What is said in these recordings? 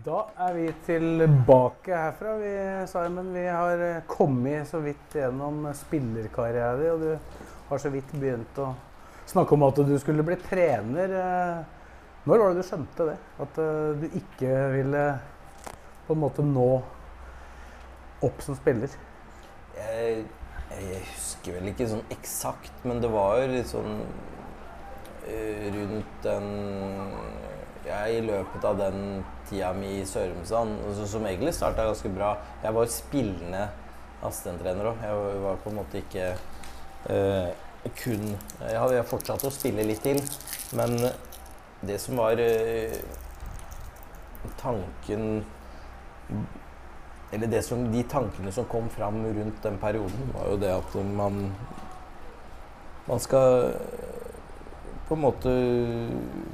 Da er vi tilbake herfra, vi, Simon. Vi har eh, kommet så vidt gjennom spillerkarrieren din, og du har så vidt begynt å snakke om at du skulle bli trener. Eh, Når var det du skjønte det? At eh, du ikke ville på en måte nå opp som spiller? Jeg, jeg husker vel ikke sånn eksakt, men det var litt sånn rundt den ja, I løpet av den tida mi i Sørumsand, altså, som egentlig starta ganske bra Jeg var spillende Asten-trener òg. Jeg var på en måte ikke uh, kun Jeg har fortsatt å spille litt til, men det som var uh, tanken eller som, de tankene som kom fram rundt den perioden, var jo det at man Man skal på en måte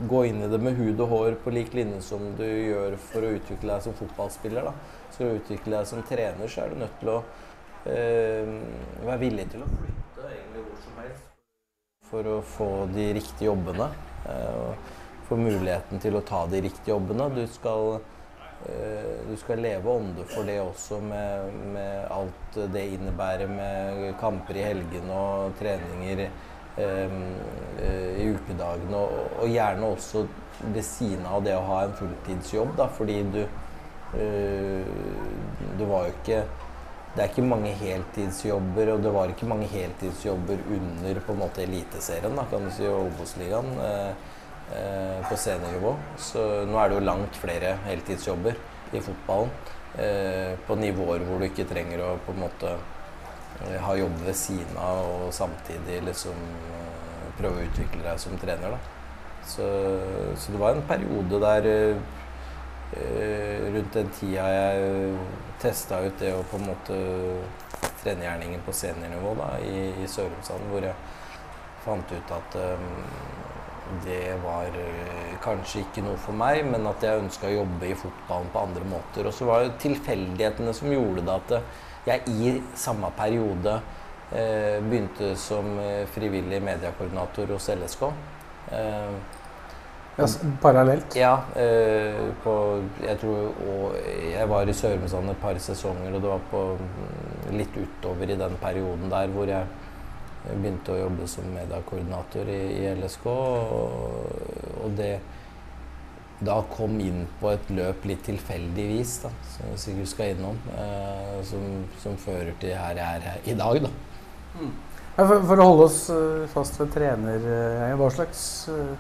gå inn i det med hud og hår på lik linje som du gjør for å utvikle deg som fotballspiller. Da. Skal du utvikle deg som trener, så er du nødt til å eh, være villig til å flytte egentlig hvor som helst for å få de riktige jobbene. Eh, og få muligheten til å ta de riktige jobbene. Du skal Eh, du skal leve ånde for det også, med, med, alt det innebærer med kamper i helgene og treninger i ukedagene. Og, og, gjerne også ved siden av det å ha en fulltidsjobb, da, fordi du eh, Du var jo ikke Det er ikke mange heltidsjobber, og det var ikke mange heltidsjobber under på en måte Eliteserien, da, kan du si, og Obos-ligaen. Eh, Eh, på seniornivå. Så nå er det jo langt flere heltidsjobber i fotballen. Eh, på nivåer hvor du ikke trenger å på en måte eh, ha jobb ved siden av og samtidig liksom prøve å utvikle deg som trener. Da. Så, så det var en periode der rundt den tida jeg testa ut det å på en måte trenegjerningen på seniornivå da, i, i Sørumsand, hvor jeg fant ut at um, det var kanskje ikke noe for meg, men at jeg ønska å jobbe i fotballen på andre måter. Og så var det tilfeldighetene som gjorde det at jeg i samme periode eh, begynte som frivillig mediekoordinator hos LSK. Eh, ja, parallelt? Ja. Eh, på, jeg tror og Jeg var i Sørumsand et par sesonger, og det var på litt utover i den perioden der hvor jeg jeg begynte å jobbe som mediekoordinator i, i LSK, og, og, det da kom inn på et løp litt tilfeldigvis, da, som vi sikkert skal innom, eh, som, som, fører til her jeg er her i dag. Da. Mm. Ja, for, for, å holde oss fast ved trener, hva slags uh,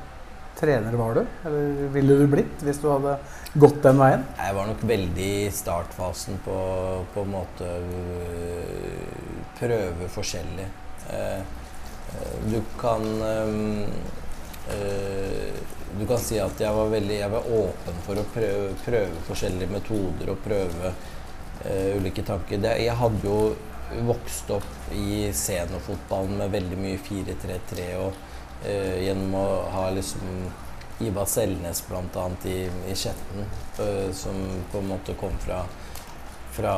trener var du? Eller ville du blitt hvis du hadde gått den veien? Jeg var nok veldig i startfasen på, på en måte prøve forskjellig. Eh, du kan eh, Du kan si at jeg var veldig jeg var åpen for å prøve, prøve forskjellige metoder og prøve uh, ulike tanker. Det, jeg hadde jo vokst opp i seniorfotballen med veldig mye 4-3-3 og uh, gjennom å ha liksom Ivar Selnes bl.a. i, i Skjetten, uh, som på en måte kom fra fra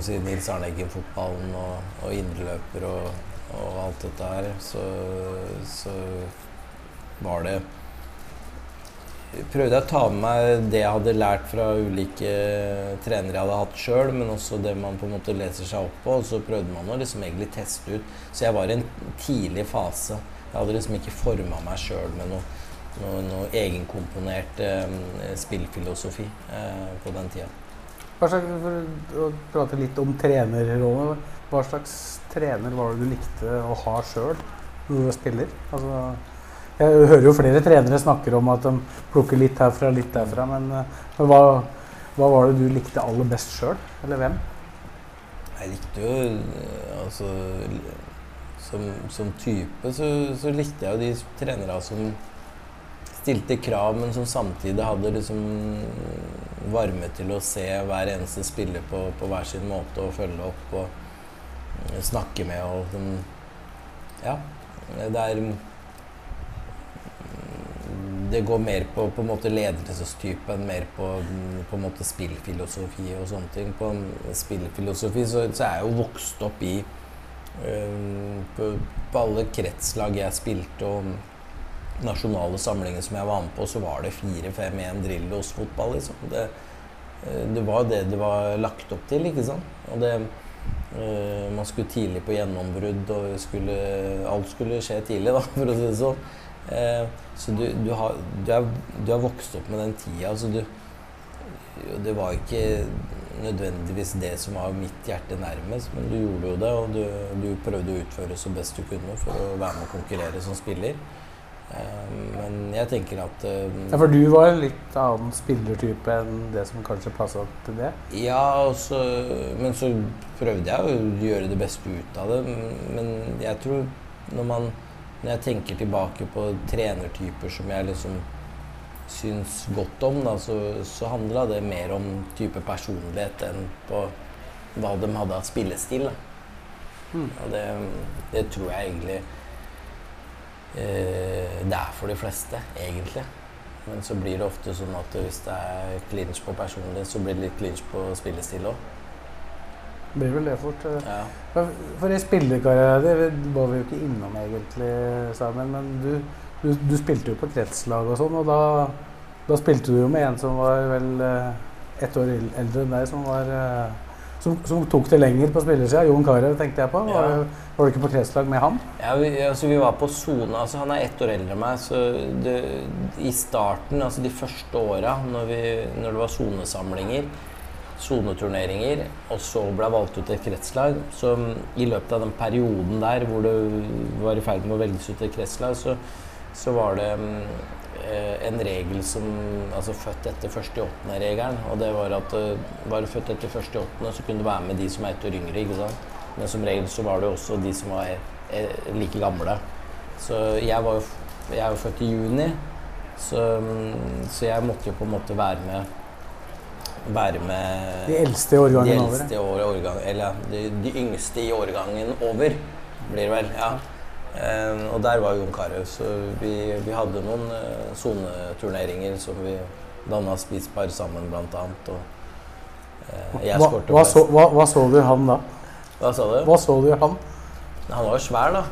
si, Nils Arne Eggen-fotballen og, og indreløper og, og, alt dette her, så, så var det prøvde jeg å ta med meg det jeg hadde lært fra ulike trenere jeg hadde hatt sjøl, men også det man på en måte leser seg opp på. Og så prøvde man å liksom egentlig teste ut. Så jeg var i en tidlig fase. Jeg hadde liksom ikke forma meg sjøl med noe, noe, noe egenkomponert eh, spillfilosofi eh, på den tida. Hva slags, For å prate litt om trenerrollen. Hva slags trener var det du likte å ha sjøl når du var spiller? Altså, jeg hører jo flere trenere snakker om at de plukker litt herfra, litt derfra. Men, men hva, hva, var det du likte aller best sjøl? Eller hvem? Jeg likte jo altså Som, som type så, så, likte jeg jo de trenere som stilte krav, men som samtidig hadde liksom varme til å se hver eneste spiller på, på hver sin måte og følge opp og eh, snakke med og sånn Ja. Det er det går mer på, på en måte ledelsestypen, mer på, på en måte spillfilosofi og sånne ting. På spillfilosofi så, så er jeg jo vokst opp i øh, på, på, alle kretslag jeg spilte og nasjonale samlinger som jeg var med på, så var det 4-5-1 Drillos-fotball, liksom. Det, øh, det, var det det var lagt opp til, ikke sant. Og det, øh, man skulle tidlig på gjennombrudd, og skulle, alt skulle skje tidlig, da, for å si det sånn. Eh, så du, du, har, du, er, du, har, vokst opp med den tida. Så du, det var ikke nødvendigvis det som var mitt hjerte nærmest, men du gjorde jo det. Og du, prøvde å utføre så best du kunne for å være med og konkurrere som spiller. Eh, men jeg tenker at eh, Ja, For du var en litt annen spillertype enn det som kanskje passa til det? Ja, også, men så prøvde jeg å gjøre det beste ut av det. Men jeg tror når man når jeg tenker tilbake på trenertyper som jeg liksom syns godt om, da, så, så handla det mer om type personlighet enn på hva de hadde av spillestil. Mm. Og det, det, tror jeg egentlig eh, det er for de fleste, egentlig. Men så blir det ofte sånn at hvis det er clinch på personlighet, så blir det litt clinch på spillestil òg blir vel det fort. Eh. Ja. For i spillerkarriere det var vi jo ikke innom egentlig sammen, men du, du, du spilte jo på kretslag og sånn, og da, da, spilte du jo med en som var vel eh, ett år eldre enn deg, som var eh, som, som, tok det lenger på spillersida. Jon Carew tenkte jeg på. Var, ja. var, du ikke på kretslag med han? Ja, vi, altså, vi var på sone. Altså, han er ett år eldre enn meg. Så det, i starten, altså de første åra, når, når, det var sonesamlinger, soneturneringer, og så ble valgt ut et kretslag. Så i løpet av den perioden der hvor det var i ferd med å velges ut et kretslag, så, så var det eh, en regel som Altså født etter 1.8.-regelen. Og det var at uh, var du født etter 1.8., så kunne du være med de som er ett år yngre. ikke sant? Men som regel så var det også de som var eh, like gamle. Så jeg var jo jeg er jo født i juni, så, så jeg måtte jo på en måte være med være med De eldste i årgangen de eldste over? Årgang, eller de, de, yngste i årgangen over, blir det vel. ja. Um, og der var Jon Carew, så vi, vi, hadde noen eh, soneturneringer uh, som vi danna spisspar sammen, blant annet. Og, uh, jeg hva, hva, så, hva, hva, så, du han da? Hva sa du? Hva så du han? Han var jo svær, da.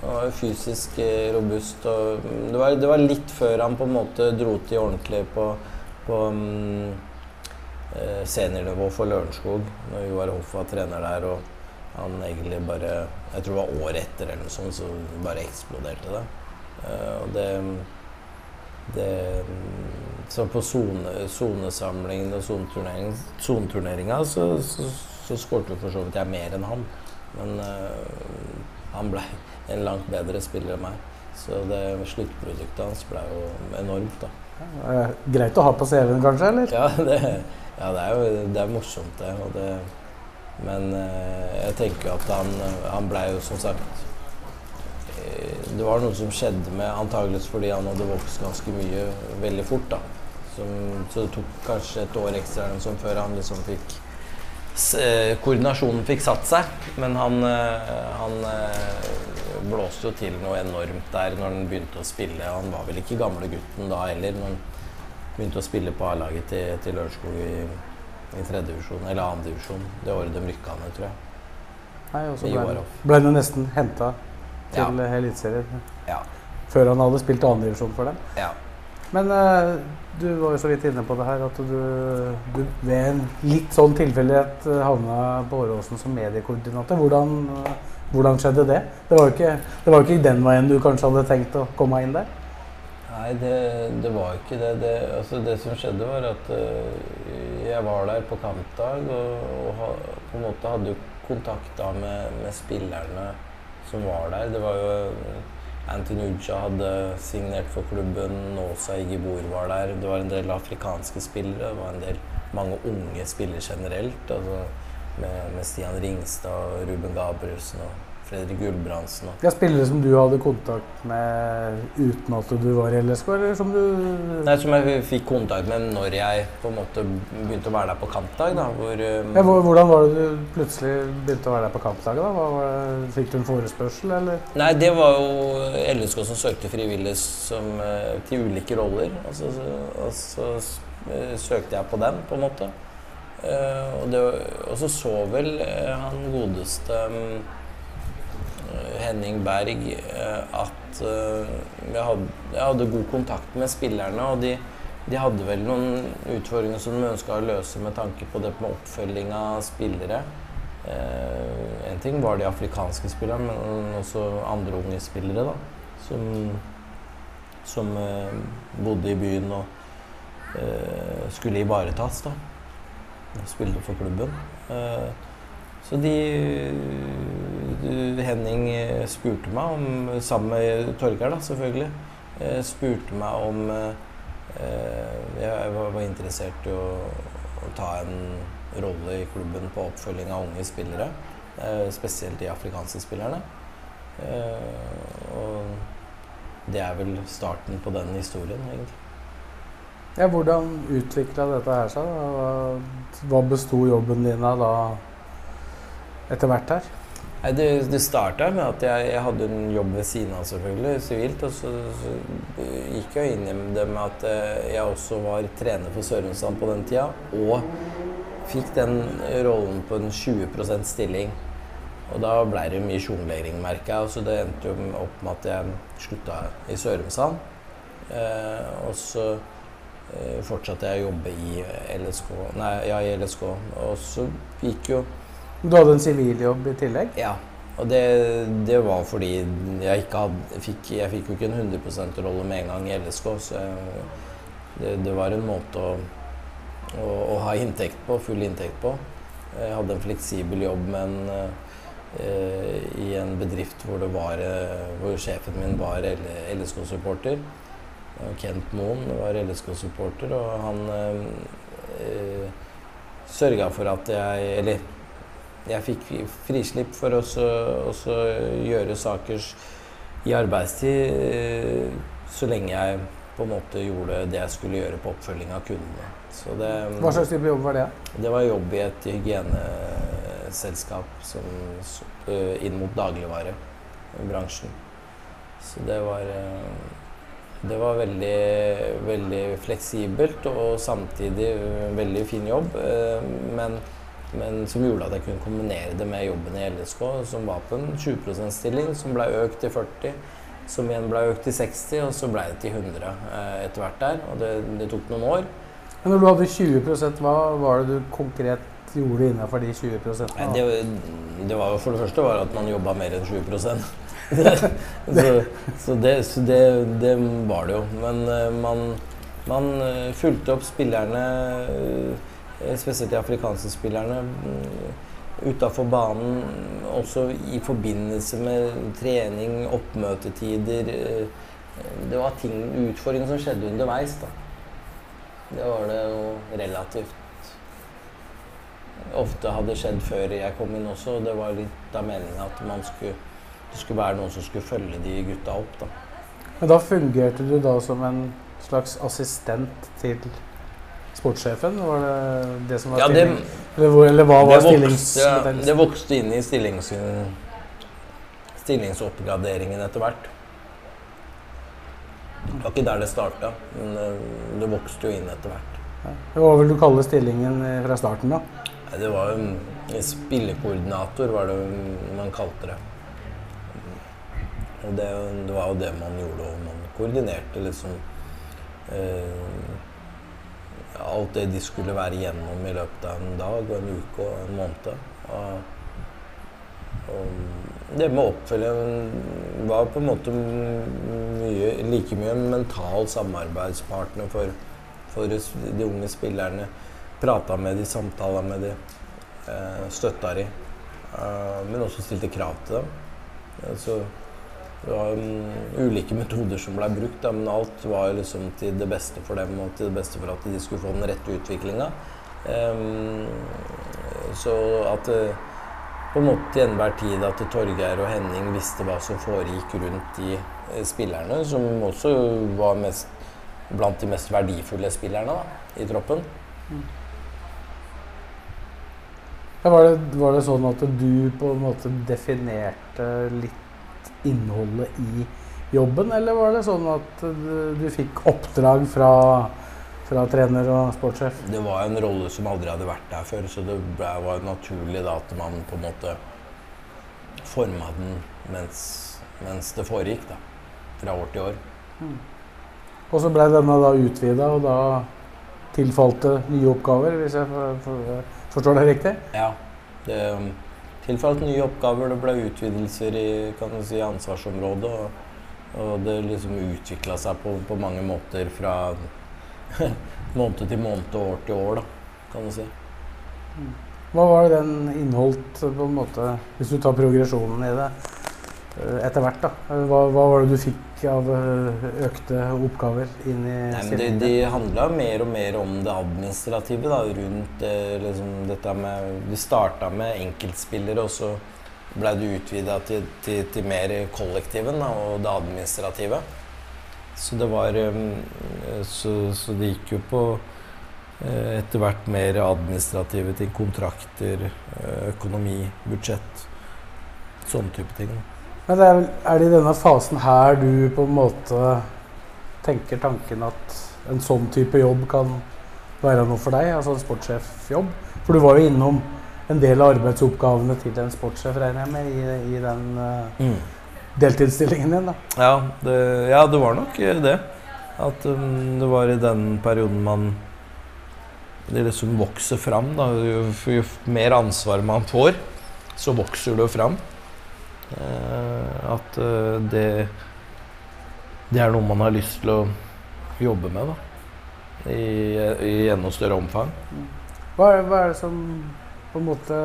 Han var fysisk uh, robust. Og det var, det, var, litt før han på en måte dro til ordentlig på, på um, eh, seniornivå for Lørenskog når Joar Hoff var trener der. og han egentlig bare Jeg tror det var året etter eller noe sånt, så bare eksploderte det. Eh, og det, det Så på sonesamlingen og soneturneringa så, så, så skårte for så vidt jeg mer enn han. Men uh, han ble en langt bedre spiller enn meg. Så det sluttproduktet hans ble jo enormt, da. Greit å ha på CV-en, kanskje? eller? Ja, det, ja, det er jo det er morsomt, det. det men eh, jeg tenker jo at han, han blei jo som sagt eh, Det var noe som skjedde med antageligvis fordi han hadde vokst ganske mye veldig fort. da. Som, så det tok kanskje et år ekstra som før han liksom fikk eh, Koordinasjonen fikk satt seg. Men han, han blåste jo til noe enormt der når han begynte å spille. Han var vel ikke gamle gutten da heller. han begynte å spille på A-laget til, til Lørenskog i, i tredje divisjon, eller annen divisjon. Det året de rykka ned, tror jeg. Nei, og så ble, ble han nesten henta til ja. Eliteserien ja. før han hadde spilt annendivisjon for dem. Ja. Men uh, du var jo så vidt inne på det her, at du, du ved en litt sånn tilfeldighet uh, havna på Åråsen som mediekoordinator. Hvordan, uh, hvordan, skjedde det? Det var jo ikke, det var ikke den veien du kanskje hadde tenkt å komme inn der? Nei, det, det, var ikke det. Det, altså det som skjedde, var at uh, jeg var der på kampdag og, og ha, på en måte hadde kontakt da med, med, spillerne som var der. Det var jo Anthony Uja hadde signert for klubben, Nåsa Igibor var der. Det var en del afrikanske spillere. Det var en del mange unge spillere generelt. Altså med, med Stian Ringstad, og Ruben Gabrielsen og Fredrik Gulbrandsen. Og. Er spillere som du hadde kontakt med uten at du var i LSK, eller som du Nei, Som jeg fikk kontakt med når jeg på en måte begynte å være der på kampdag. da, hvor... Um, ja, Hvordan var det du plutselig begynte å være der på kampdag? da? Det, fikk du en forespørsel, eller? Nei, det var jo LSK som søkte frivillige som, eh, til ulike roller. Og så, og så eh, søkte jeg på den, på en måte. Uh, og, det, og, så så vel uh, han godeste um, Henning Berg uh, at jeg hadde, jeg, hadde, god kontakt med spillerne, og de, de hadde vel noen utfordringer som de ønska å løse med tanke på det med oppfølging av spillere. en ting var de afrikanske spillerne, men også andre unge spillere da, som, som bodde i byen og skulle ivaretas. da spilte for klubben. Eh, så de Henning spurte meg om, sammen med Torgeir da, selvfølgelig, eh, spurte meg om eh, jeg var interessert i å, ta en rolle i klubben på oppfølging av unge spillere. Spesielt de afrikanske spillerne. Og det er vel starten på den historien, egentlig. Ja, hvordan utvikla dette her seg? Hva besto jobben din av da etter hvert her? Nei, det, det starta med at jeg, jeg, hadde en jobb ved siden av, selvfølgelig, sivilt. Og så, så, gikk jeg inn i det med at eh, jeg også var trener for Sørumsand på den tida. Og fikk den rollen på en 20% stilling. Og da ble det mye sjonglering, merka jeg. Så det endte jo opp med at jeg slutta i Sørumsand. Eh, og så Eh, fortsatte jeg å jobbe i LSK. Nei, ja, i LSK. Og så gikk jo Du hadde en siviljobb i tillegg? Ja. Og det, det, var fordi jeg ikke hadde fikk, Jeg fikk jo ikke en 100 %-rolle med en gang i LSK, så jeg, det, det, var en måte å, å, å, ha inntekt på, full inntekt på. Jeg hadde en fleksibel jobb, men uh, i en bedrift hvor, var, hvor sjefen min var LSK-supporter. Kent Moen var LSK-supporter, og han eh, eh sørga for at jeg Eller jeg fikk frislipp for å gjøre saker i arbeidstid eh, så lenge jeg på en måte gjorde det jeg skulle gjøre på oppfølging av kundene. Det, Hva slags type jobb var det? Det var jobb i et hygieneselskap som, eh, inn mot dagligvarebransjen. Så det var eh, det var veldig, veldig fleksibelt og samtidig veldig fin jobb. Men, men, som gjorde at jeg kunne kombinere det med jobben i LSK, som var på en 20 %-stilling, som ble økt til 40 som igjen ble økt til 60, og så ble det til 100 eh, etter hvert der. Og det, det tok noen år. Men når du hadde 20% hva var det du konkret gjorde innenfor de 20 det, det var For det første var at man jobba mer enn 20 så, så, det, så det, det, var det jo. Men uh, man, man uh, fulgte opp spillerne, uh, spesielt de afrikanske spillerne, uh, utafor banen. Også i forbindelse med trening, oppmøtetider. det var ting, utfordringer som skjedde underveis. da. Det var det jo relativt ofte hadde skjedd før jeg kom inn også. Det var litt av meninga at man skulle det skulle være noen som skulle følge de gutta opp. da. Men da fungerte du da som en slags assistent til sportssjefen? Var det det som var ja, det, eller, eller, hva var stillings... Ja, det vokste inn i stillings, stillingsoppgraderingen etter hvert. Det var ikke der det starta, men eh, det vokste jo inn etter hvert. Ja. Hva vil du kalle stillingen eh, fra starten, da? Det var jo Spillekoordinator, var det man kalte det. Og det, det, var jo det man gjorde, og man koordinerte liksom eh, alt det de skulle være igjennom i løpet av en dag og en uke og en måned. Og, og det med oppfølging var på en måte mye, like mye en mental samarbeidspartner for, for de unge spillerne. Prata med de, samtala med de, eh, støtta de. Eh, men også stilte krav til dem. Så det var um, ulike metoder som ble brukt, da, men alt var liksom til det beste for dem og til det beste for at de skulle få den rette utviklinga. Um, så at det, på en måte til enhver tid at Torgeir og Henning visste hva som foregikk rundt de eh, spillerne, som også var mest, blant de mest verdifulle spillerne da, i troppen. Ja, var, det, var det sånn at du på en måte definerte litt innholdet i jobben, eller var det sånn at du, fikk oppdrag fra, fra trener og sportssjef? Det var en rolle som aldri hadde vært der før, så det ble, var naturlig da at man på en måte forma den mens, mens det foregikk, da. Fra år til år. Og så ble denne da utvida, og da tilfalt det nye oppgaver, hvis jeg for, for, forstår det riktig? Ja. Det tilfalt nye oppgaver, det ble utvidelser i kan si, ansvarsområdet. Og, og det liksom utvikla seg på, på mange måter fra måned til måned og år til år, da, kan du si. Hva var det den inneholdt, på en måte, hvis du tar progresjonen i det etter hvert? da? Hva, hva var det du fikk av eh, økte oppgaver inn i Nei, men det, de handla mer og mer om det administrative. da, rundt eh, liksom, dette med Vi starta med enkeltspillere, og så ble du utvida til, til, til mer kollektiven da, og det administrative. Så det var så, så det gikk jo på eh, etter hvert mer administrative ting. Kontrakter, eh, økonomi, budsjett. Sånne type ting. da. Men det er, vel, er det i denne fasen her du på en måte tenker tanken at en sånn type jobb kan være noe for deg? Altså en sportssjefjobb? For du var jo innom en del av arbeidsoppgavene til en sportssjef, regner jeg med, i, i den eh, deltidsstillingen din. da. Ja det, ja, det var nok eh, det. At um, det var i den perioden man Det liksom vokser fram. Da. Jo, jo mer ansvar man får, så vokser det jo fram. Eh, at eh, det Det er noe man har lyst til å jobbe med, da. I, i enda større omfang. Hva er, hva er det som på en måte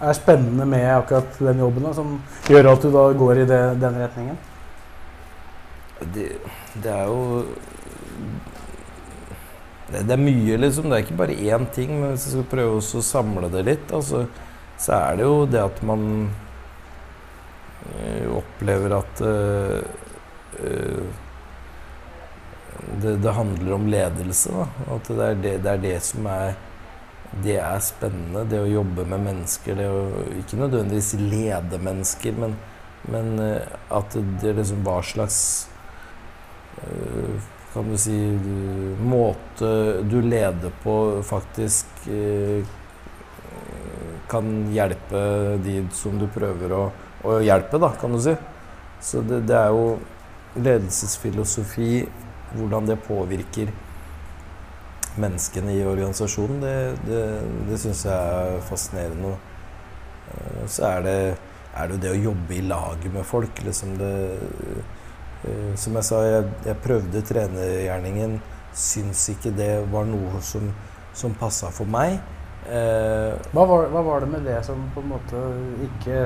er spennende med akkurat den jobben, da, som gjør at du da går i det, den retningen? det, det er jo det, det er mye, liksom. Det er ikke bare én ting. Men hvis jeg skal prøve å samle det litt, altså, så er det jo det at man opplever at eh, eh, det, det handler om ledelse. Da. At det er det, det er det som er det er spennende. Det å jobbe med mennesker. Det å ikke nødvendigvis lede mennesker, men, men eh, at det liksom hva slags eh, kan du si måte du leder på, faktisk eh, kan hjelpe de som du prøver å, å hjelpe, da, kan du si. Så det, det er jo ledelsesfilosofi, hvordan det påvirker menneskene i organisasjonen, det, det, det syns jeg er fascinerende. og Så er det, er det det å jobbe i laget med folk. Liksom det, eh, som jeg sa, jeg, jeg prøvde trenergjerningen. Syns ikke det var noe som, som passa for meg. Eh, Hva var, hva var det med det som på en måte ikke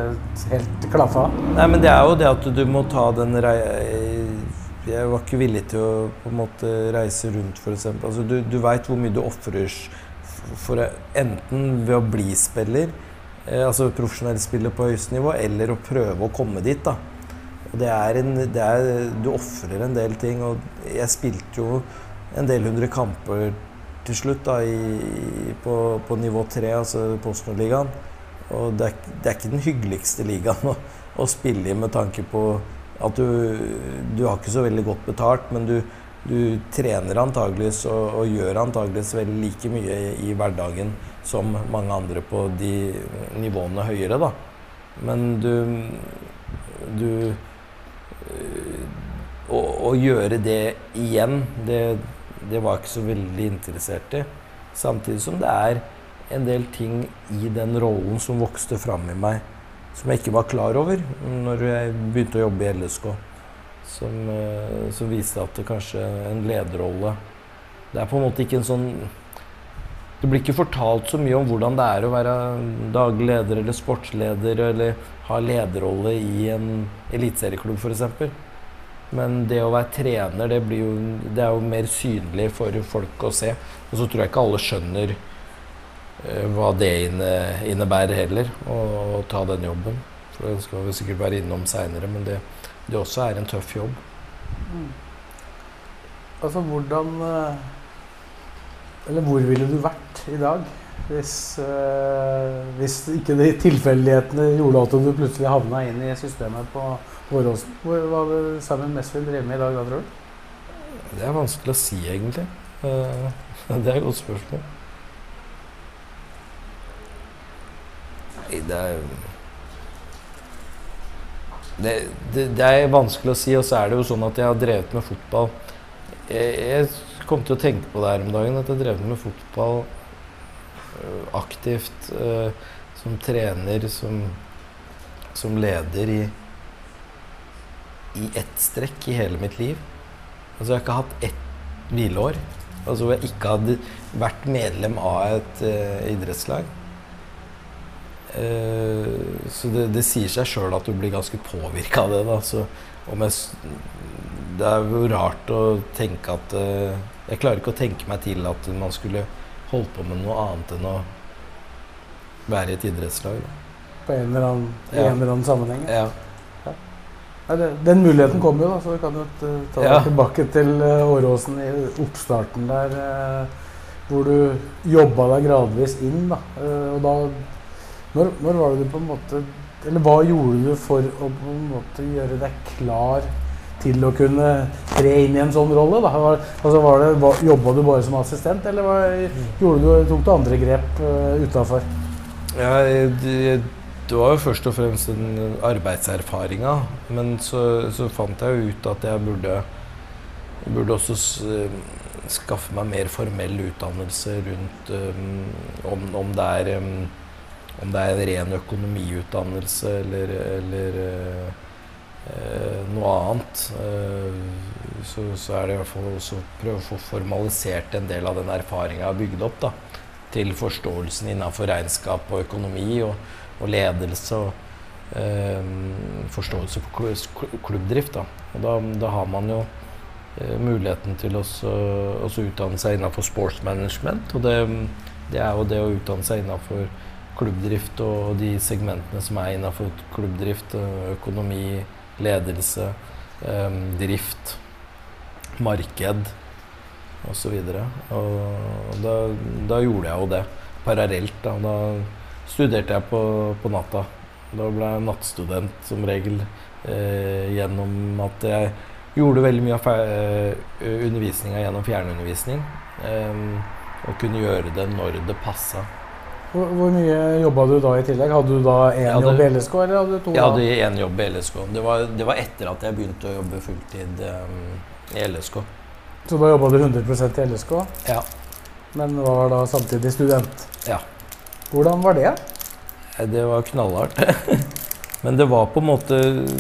helt klaffa? Nei, men det er jo det at du må ta den rei... Jeg var ikke villig til å på en måte reise rundt, f.eks. Altså, du du veit hvor mye du ofrer for enten ved å bli spiller, eh, altså profesjonell spiller på høyeste nivå, eller å prøve å komme dit. da. Og det er en, det er, du ofrer en del ting. Og jeg spilte jo en del hundre kamper til slutt da, i, på, på nivå tre, altså Postnordligaen. Og det er, det er ikke den hyggeligste ligaen å, å spille i med tanke på at du, du har ikke så veldig godt betalt, men du, du trener antageligvis og, og gjør antageligvis veldig like mye i, i hverdagen som mange andre på de nivåene høyere, da. Men du, du øh, å, å gjøre det igjen, det, det var jeg ikke så veldig interessert i. Samtidig som det er en del ting i den rollen som vokste fram i meg, som jeg ikke var klar over når jeg begynte å jobbe i LSK. Som, eh, som viste at det kanskje en lederrolle Det er på en måte ikke en sånn Det blir ikke fortalt så mye om hvordan det er å være daglig leder eller sportsleder eller ha lederrolle i en eliteserieklubb f.eks. Men det å være trener, det, jo, det er jo mer synlig for folk å se. Og så tror jeg ikke alle skjønner eh, hva det inne, innebærer heller, å, å ta den jobben. For det skal vi sikkert være innom seinere, men det, det også er en tøff jobb. Altså, hvordan eh, Eller hvor ville du vært i dag hvis, øh, hvis ikke de tilfeldighetene gjorde at du plutselig havna inn i systemet på Åråsen? Hva vil Simon Mesfield drive med i dag, da, tror du? Det er vanskelig å si, egentlig. Eh, Det er et godt spørsmål. Nei, det er det, det, det er vanskelig å si, og så er det jo sånn at jeg har drevet med fotball Jeg, jeg kom til å tenke på det her om dagen, at jeg drev med fotball aktivt øh, som trener, som, som leder i, i ett strekk i hele mitt liv. Altså jeg har ikke hatt ett hvileår. Altså jeg ikke hadde vært medlem av et uh, idrettslag. Uh, så det, det sier seg sjøl at du blir ganske påvirka av det. Da. Så jeg, det er jo rart å tenke at uh, Jeg klarer ikke å tenke meg til at man skulle holdt på med noe annet enn å være i et idrettslag. Da. På en eller annen, Ja. en eller annen sammenheng? Ja. Nei, det, den muligheten kommer jo, da, så du kan jo ta Ja. deg tilbake til uh, Åråsen i oppstarten der. eh, hvor du jobba deg gradvis inn. Da. Eh, og da når, når var det du på en måte Eller hva gjorde du for å på en måte gjøre deg klar til å kunne tre inn i en sånn rolle? Da? Var, altså Jobba du bare som assistent, eller var, du, tok du andre grep uh, utafor? Ja, det, var jo først og fremst den arbeidserfaringa. Men så, så fant jeg jo ut at jeg burde, burde også skaffe meg mer formell utdannelse rundt um, om, om det er um, om det er en ren økonomiutdannelse eller, eller eh, eh, noe annet. Eh, så, så er det i hvert fall også å prøve å få formalisert en del av den erfaringa jeg har bygd opp. da til forståelsen innenfor regnskap og økonomi og, og ledelse og eh, forståelse for klubbdrift. Da. Og da, da har man jo eh, muligheten til å utdanne seg innenfor sports management. Og det, det er jo det å utdanne seg innenfor klubbdrift og de segmentene som er innenfor klubbdrift. Økonomi, ledelse, eh, drift, marked osv. Og, og da, da gjorde jeg jo det parallelt. Da, da studerte jeg på, på natta. Da ble jeg nattstudent som regel eh, gjennom at jeg gjorde veldig mye av eh, undervisninga gjennom fjernundervisning. Eh, og kunne gjøre det når det passa. Hvor, hvor mye jobba du da i tillegg? Hadde du da én hadde- jobb i LSK, eller hadde du to? Jeg hadde én jobb i LSK. Det var, det var etter at jeg begynte å jobbe fulltid um, i LSK. Så da jobba du 100% i LSK, Ja. men var da samtidig student? Ja. Hvordan var det? Det var knallhardt. Men det var på en måte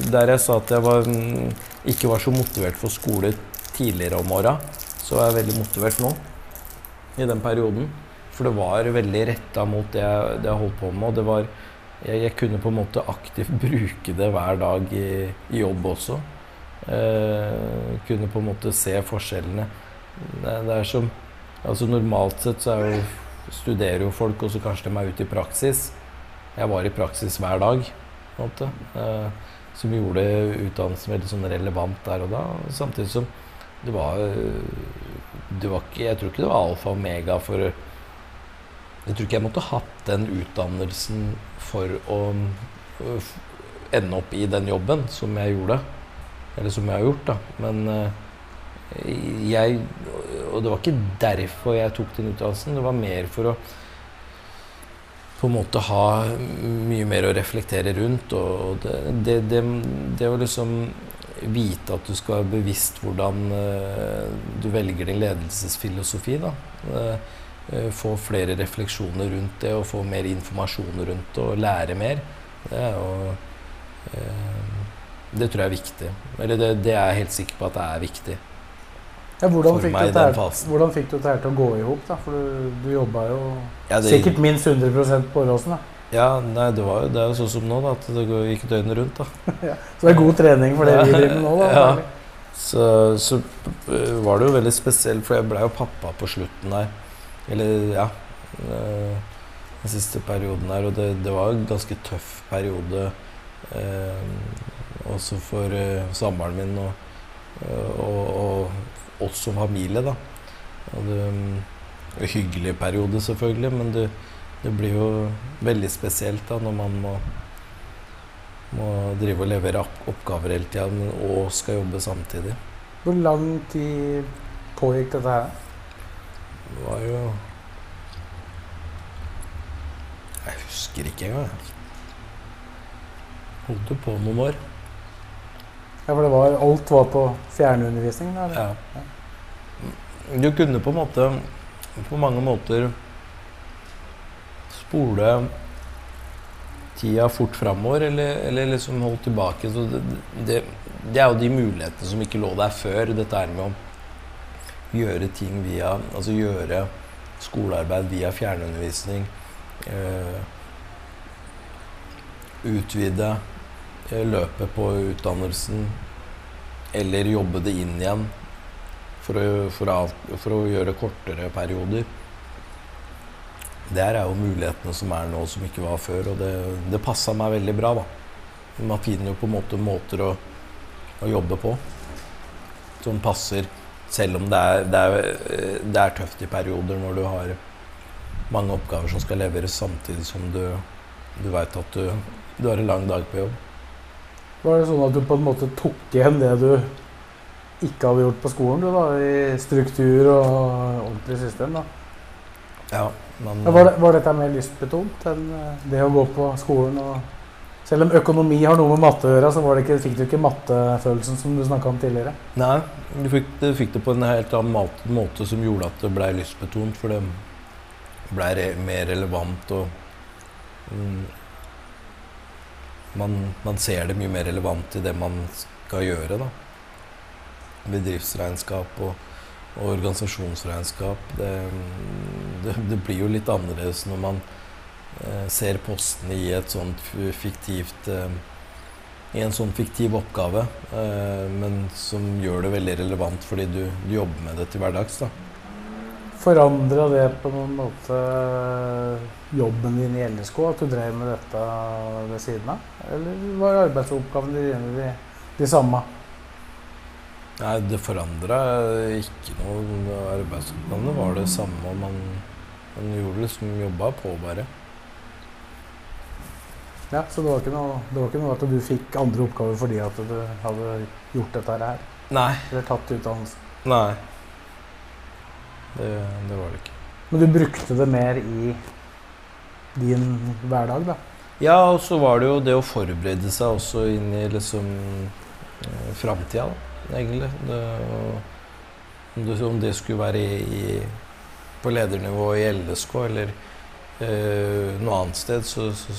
der jeg sa at jeg var, mm, ikke var så motivert for skole tidligere om åra, så var jeg veldig motivert nå. I den perioden. For det var veldig retta mot det jeg, det jeg holdt på med. Og det var, jeg, jeg kunne på en måte aktivt bruke det hver dag i, i jobb også. Eh, kunne på en måte se forskjellene. Det, det er som Altså Normalt sett så jo, studerer jo folk, og så kanskje de er ute i praksis. Jeg var i praksis hver dag, på en måte. Eh, som gjorde utdannelsen veldig sånn relevant der og da. Samtidig som det var, det var ikke, Jeg tror ikke det var alfa og omega for Jeg tror ikke jeg måtte hatt den utdannelsen for å øh, ende opp i den jobben som jeg gjorde. Eller som jeg har gjort, da. Men eh, jeg Og det var ikke derfor jeg tok den utdannelsen. Det var mer for å på en måte ha mye mer å reflektere rundt. Og det, det, det, det å liksom vite at du skal være bevisst hvordan eh, du velger din ledelsesfilosofi. Da. Eh, eh, få flere refleksjoner rundt det og få mer informasjon rundt det og lære mer. Det er jo eh, Det tror jeg er viktig. Eller det, det er jeg helt sikker på at det er viktig. Ja, hvordan, fikk du her, hvordan fikk du dette her til å gå i hop? For du, du jobba jo Ja, det- sikkert minst 100% på Åråsen. Ja, nei, det, var, det er jo sånn som nå, da, at det gikk døgnet rundt. da. Så det er god trening for det vi driver med nå. da. Ja. Så, så øh, var det jo veldig spesielt, for jeg ble jo pappa på slutten der. Eller, ja. øh, den siste perioden her. Og det, det var en ganske tøff periode eh, også for eh, samboeren min og, og, og oss som familie, da. Og det, en hyggelig periode, selvfølgelig, men det, det blir jo veldig spesielt da når man må, må drive og levere oppgaver hele tida og skal jobbe samtidig. Hvor lang tid pågikk dette her? Det var jo Jeg husker ikke engang. Holdt jo på noen år. Ja, for det var, alt var på fjernundervisning? Da, eller? Ja. Du kunne på en måte På mange måter spole tida fort framover, eller, eller liksom holdt tilbake. Så det, det, det er jo de mulighetene som ikke lå der før. Dette her med å gjøre ting via Altså gjøre skolearbeid via fjernundervisning. Eh, utvide eh, løpet på utdannelsen. Eller jobbe det inn igjen for å, for å, for å gjøre kortere perioder. Det er jo mulighetene som er nå, som ikke var før. Og det, det passa meg veldig bra, da. Man finner jo på en måte måter å, å jobbe på som passer, selv om det er, det, er, eh, det er tøft i perioder når du har mange oppgaver som skal leveres samtidig som du, du veit at du, du har en lang dag på jobb. Var det sånn at du på en måte tok igjen det du ikke hadde gjort på skolen, du da, i struktur og ordentlig system? da? Ja, men, var, det, var dette mer lystbetont enn eh, det å gå på skolen? og selv om økonomi har noe med matte å gjøre, så ikke, fikk du ikke mattefølelsen som du snakka om tidligere. Nei, du fikk, du fikk det på en helt annen måte som gjorde at det blei lystbetont. For det blei re mer relevant og mm, man, man ser det mye mer relevant i det man skal gjøre, da. Bedriftsregnskap og, og organisasjonsregnskap. Det, det, det blir jo litt annerledes når man ser postene i et sånt fiktivt eh, i en sånn fiktiv oppgave, eh, men som gjør det veldig relevant fordi du, du jobber med det til hverdags. da. Forandra det på noen måte jobben din i LSK, at du drev med dette ved siden av? Eller var arbeidsoppgavene dine de, de samme? Nei, det forandra ikke noe. Arbeidsoppgavene var det samme. Man, man gjorde liksom jobba på, bare. Ja, Så det var, ikke noe, det var ikke noe at du fikk andre oppgaver fordi at du hadde gjort dette her? Nei. Eller tatt utdannelse? Nei. Det, det var det ikke. Men du brukte det mer i din hverdag, da? Ja, og så var det jo det å forberede seg også inn i liksom eh, framtida, egentlig. Det, om, det, om det skulle være i, i, på ledernivå i LSK eller øh, noe annet sted, så, så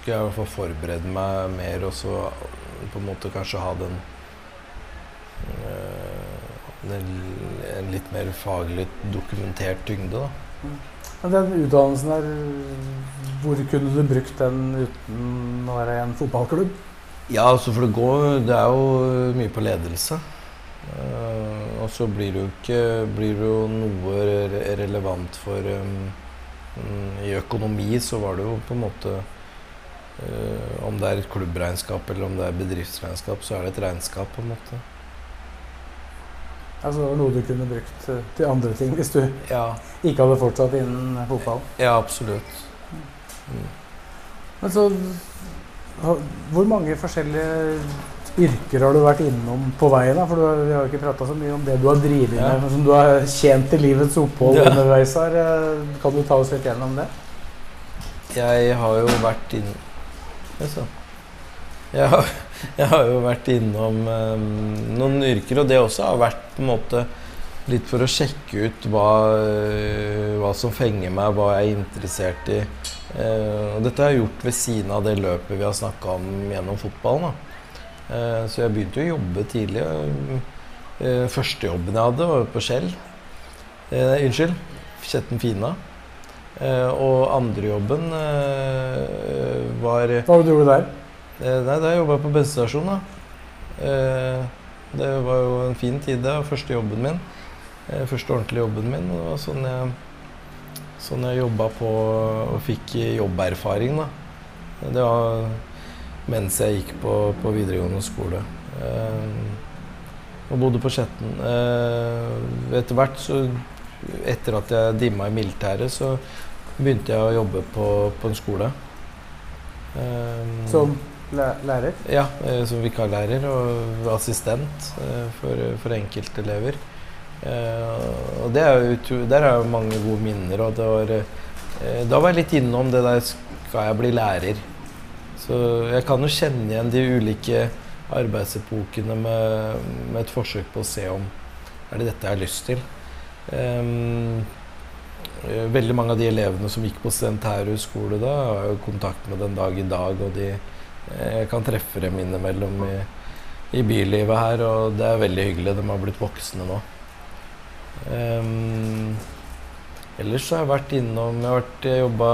skulle jeg i hvert fall forberede meg mer og så på en måte kanskje ha den eh, en litt mer faglig dokumentert tyngde, da. Men den utdannelsen der, hvor kunne du brukt den uten å være i en fotballklubb? Ja, altså for det går Det er jo mye på ledelse. Uh, og så blir det jo ikke Blir det jo noe re relevant for um, I økonomi så var det jo på en måte eh, Om det er et klubbregnskap eller om det er bedriftsregnskap, så er det et regnskap, på en måte. Altså det var noe du kunne brukt eh, til andre ting hvis du Ja, ikke hadde fortsatt innen fotball. ja absolutt. Men så Hvor mange forskjellige yrker har du vært innom på veien? da? For du, vi har jo ikke prata så mye om det du har drevet Ja. med, som du har tjent til livets opphold Ja. underveis her. Eh, Kan du ta oss litt gjennom det? Jeg har jo vært inn... Altså. Jeg har, jeg har jo vært innom eh, noen yrker, og det også har vært på en måte litt for å sjekke ut hva, eh, hva som fenger meg, hva jeg er interessert i. Eh, og dette har jeg gjort ved siden av det løpet vi har snakka om gjennom fotballen. Eh, så jeg begynte å jobbe tidlig. Eh, første jobben jeg hadde, var på Skjell. Unnskyld. Kjetten Fina. Eh, og andre jobben eh, var Hva var det du gjorde der? Eh, Nei, da jobba jeg på bensinstasjon. Eh, det var jo en fin tid, det. var Første jobben min. Første ordentlige jobben min. Det var sånn jeg Sånn jeg jobba på og fikk jobberfaring, da. Det var mens jeg gikk på, på videregående skole. Eh, og bodde på Skjetten. Eh, etter hvert, så Etter at jeg dimma i militæret, så begynte jeg å jobbe på, på en skole. Um, Som læ lærer? Ja, eh, som vikarlærer og assistent eh, for, for enkeltelever. Uh, og det er jo, der har jo mange gode minner. Og det var, uh, da var jeg litt innom det der Skal jeg bli lærer? Så jeg kan jo kjenne igjen de ulike arbeidsepokene med, med et forsøk på å se om er det dette jeg har lyst til. Eh, veldig mange av de elevene som gikk på Studentærhus skole da, har jo kontakt med den dag i dag. Og de, eh, jeg kan treffe dem innimellom i, i bylivet her, og det er veldig hyggelig. De har blitt voksne nå. Um, ellers så har jeg vært innom Jeg har jobba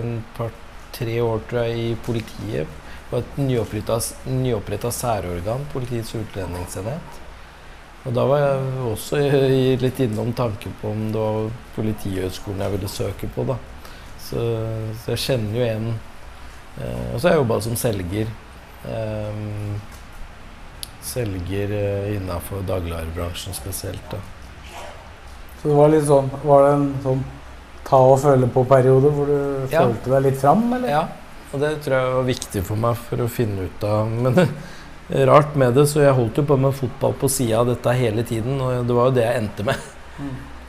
en par-tre år tror jeg, i politiet. På et nyoppretta særorgan, Politiets utlendingsenhet. Og da var jeg også litt innom tanken på om det var Politihøgskolen jeg ville søke på. da. Så, så jeg kjenner jo en eh, Og så har jeg jobba som selger. Eh, selger eh, innafor dagligvarebransjen spesielt. da. Så det var litt sånn Var det en sånn ta og føle på-periode hvor du Ja. følte deg litt fram, eller? Ja, og det tror jeg var viktig for meg for å finne ut av Men rart med det, så jeg holdt jo på med fotball på sida av dette hele tiden, og det var jo det jeg endte med.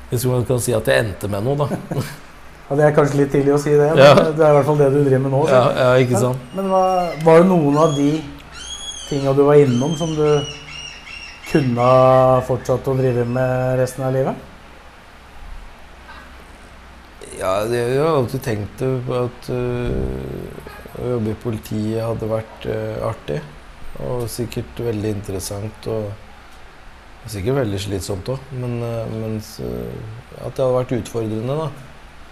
Hvis man kan si at jeg endte med noe, da. Ja, det er kanskje litt tidlig å si det, men Ja. det er i hvert fall det du driver med nå. Ja, ja ikke sant? Men, men var, var det noen av de tinga du var innom, som du kunne ha fortsatt å drive med resten av livet? Ja, jeg har alltid tenkt på at øh, å jobbe i politiet hadde vært øh, artig. Og sikkert veldig interessant og sikkert veldig slitsomt òg. Men, mens, at det hadde vært utfordrende, da.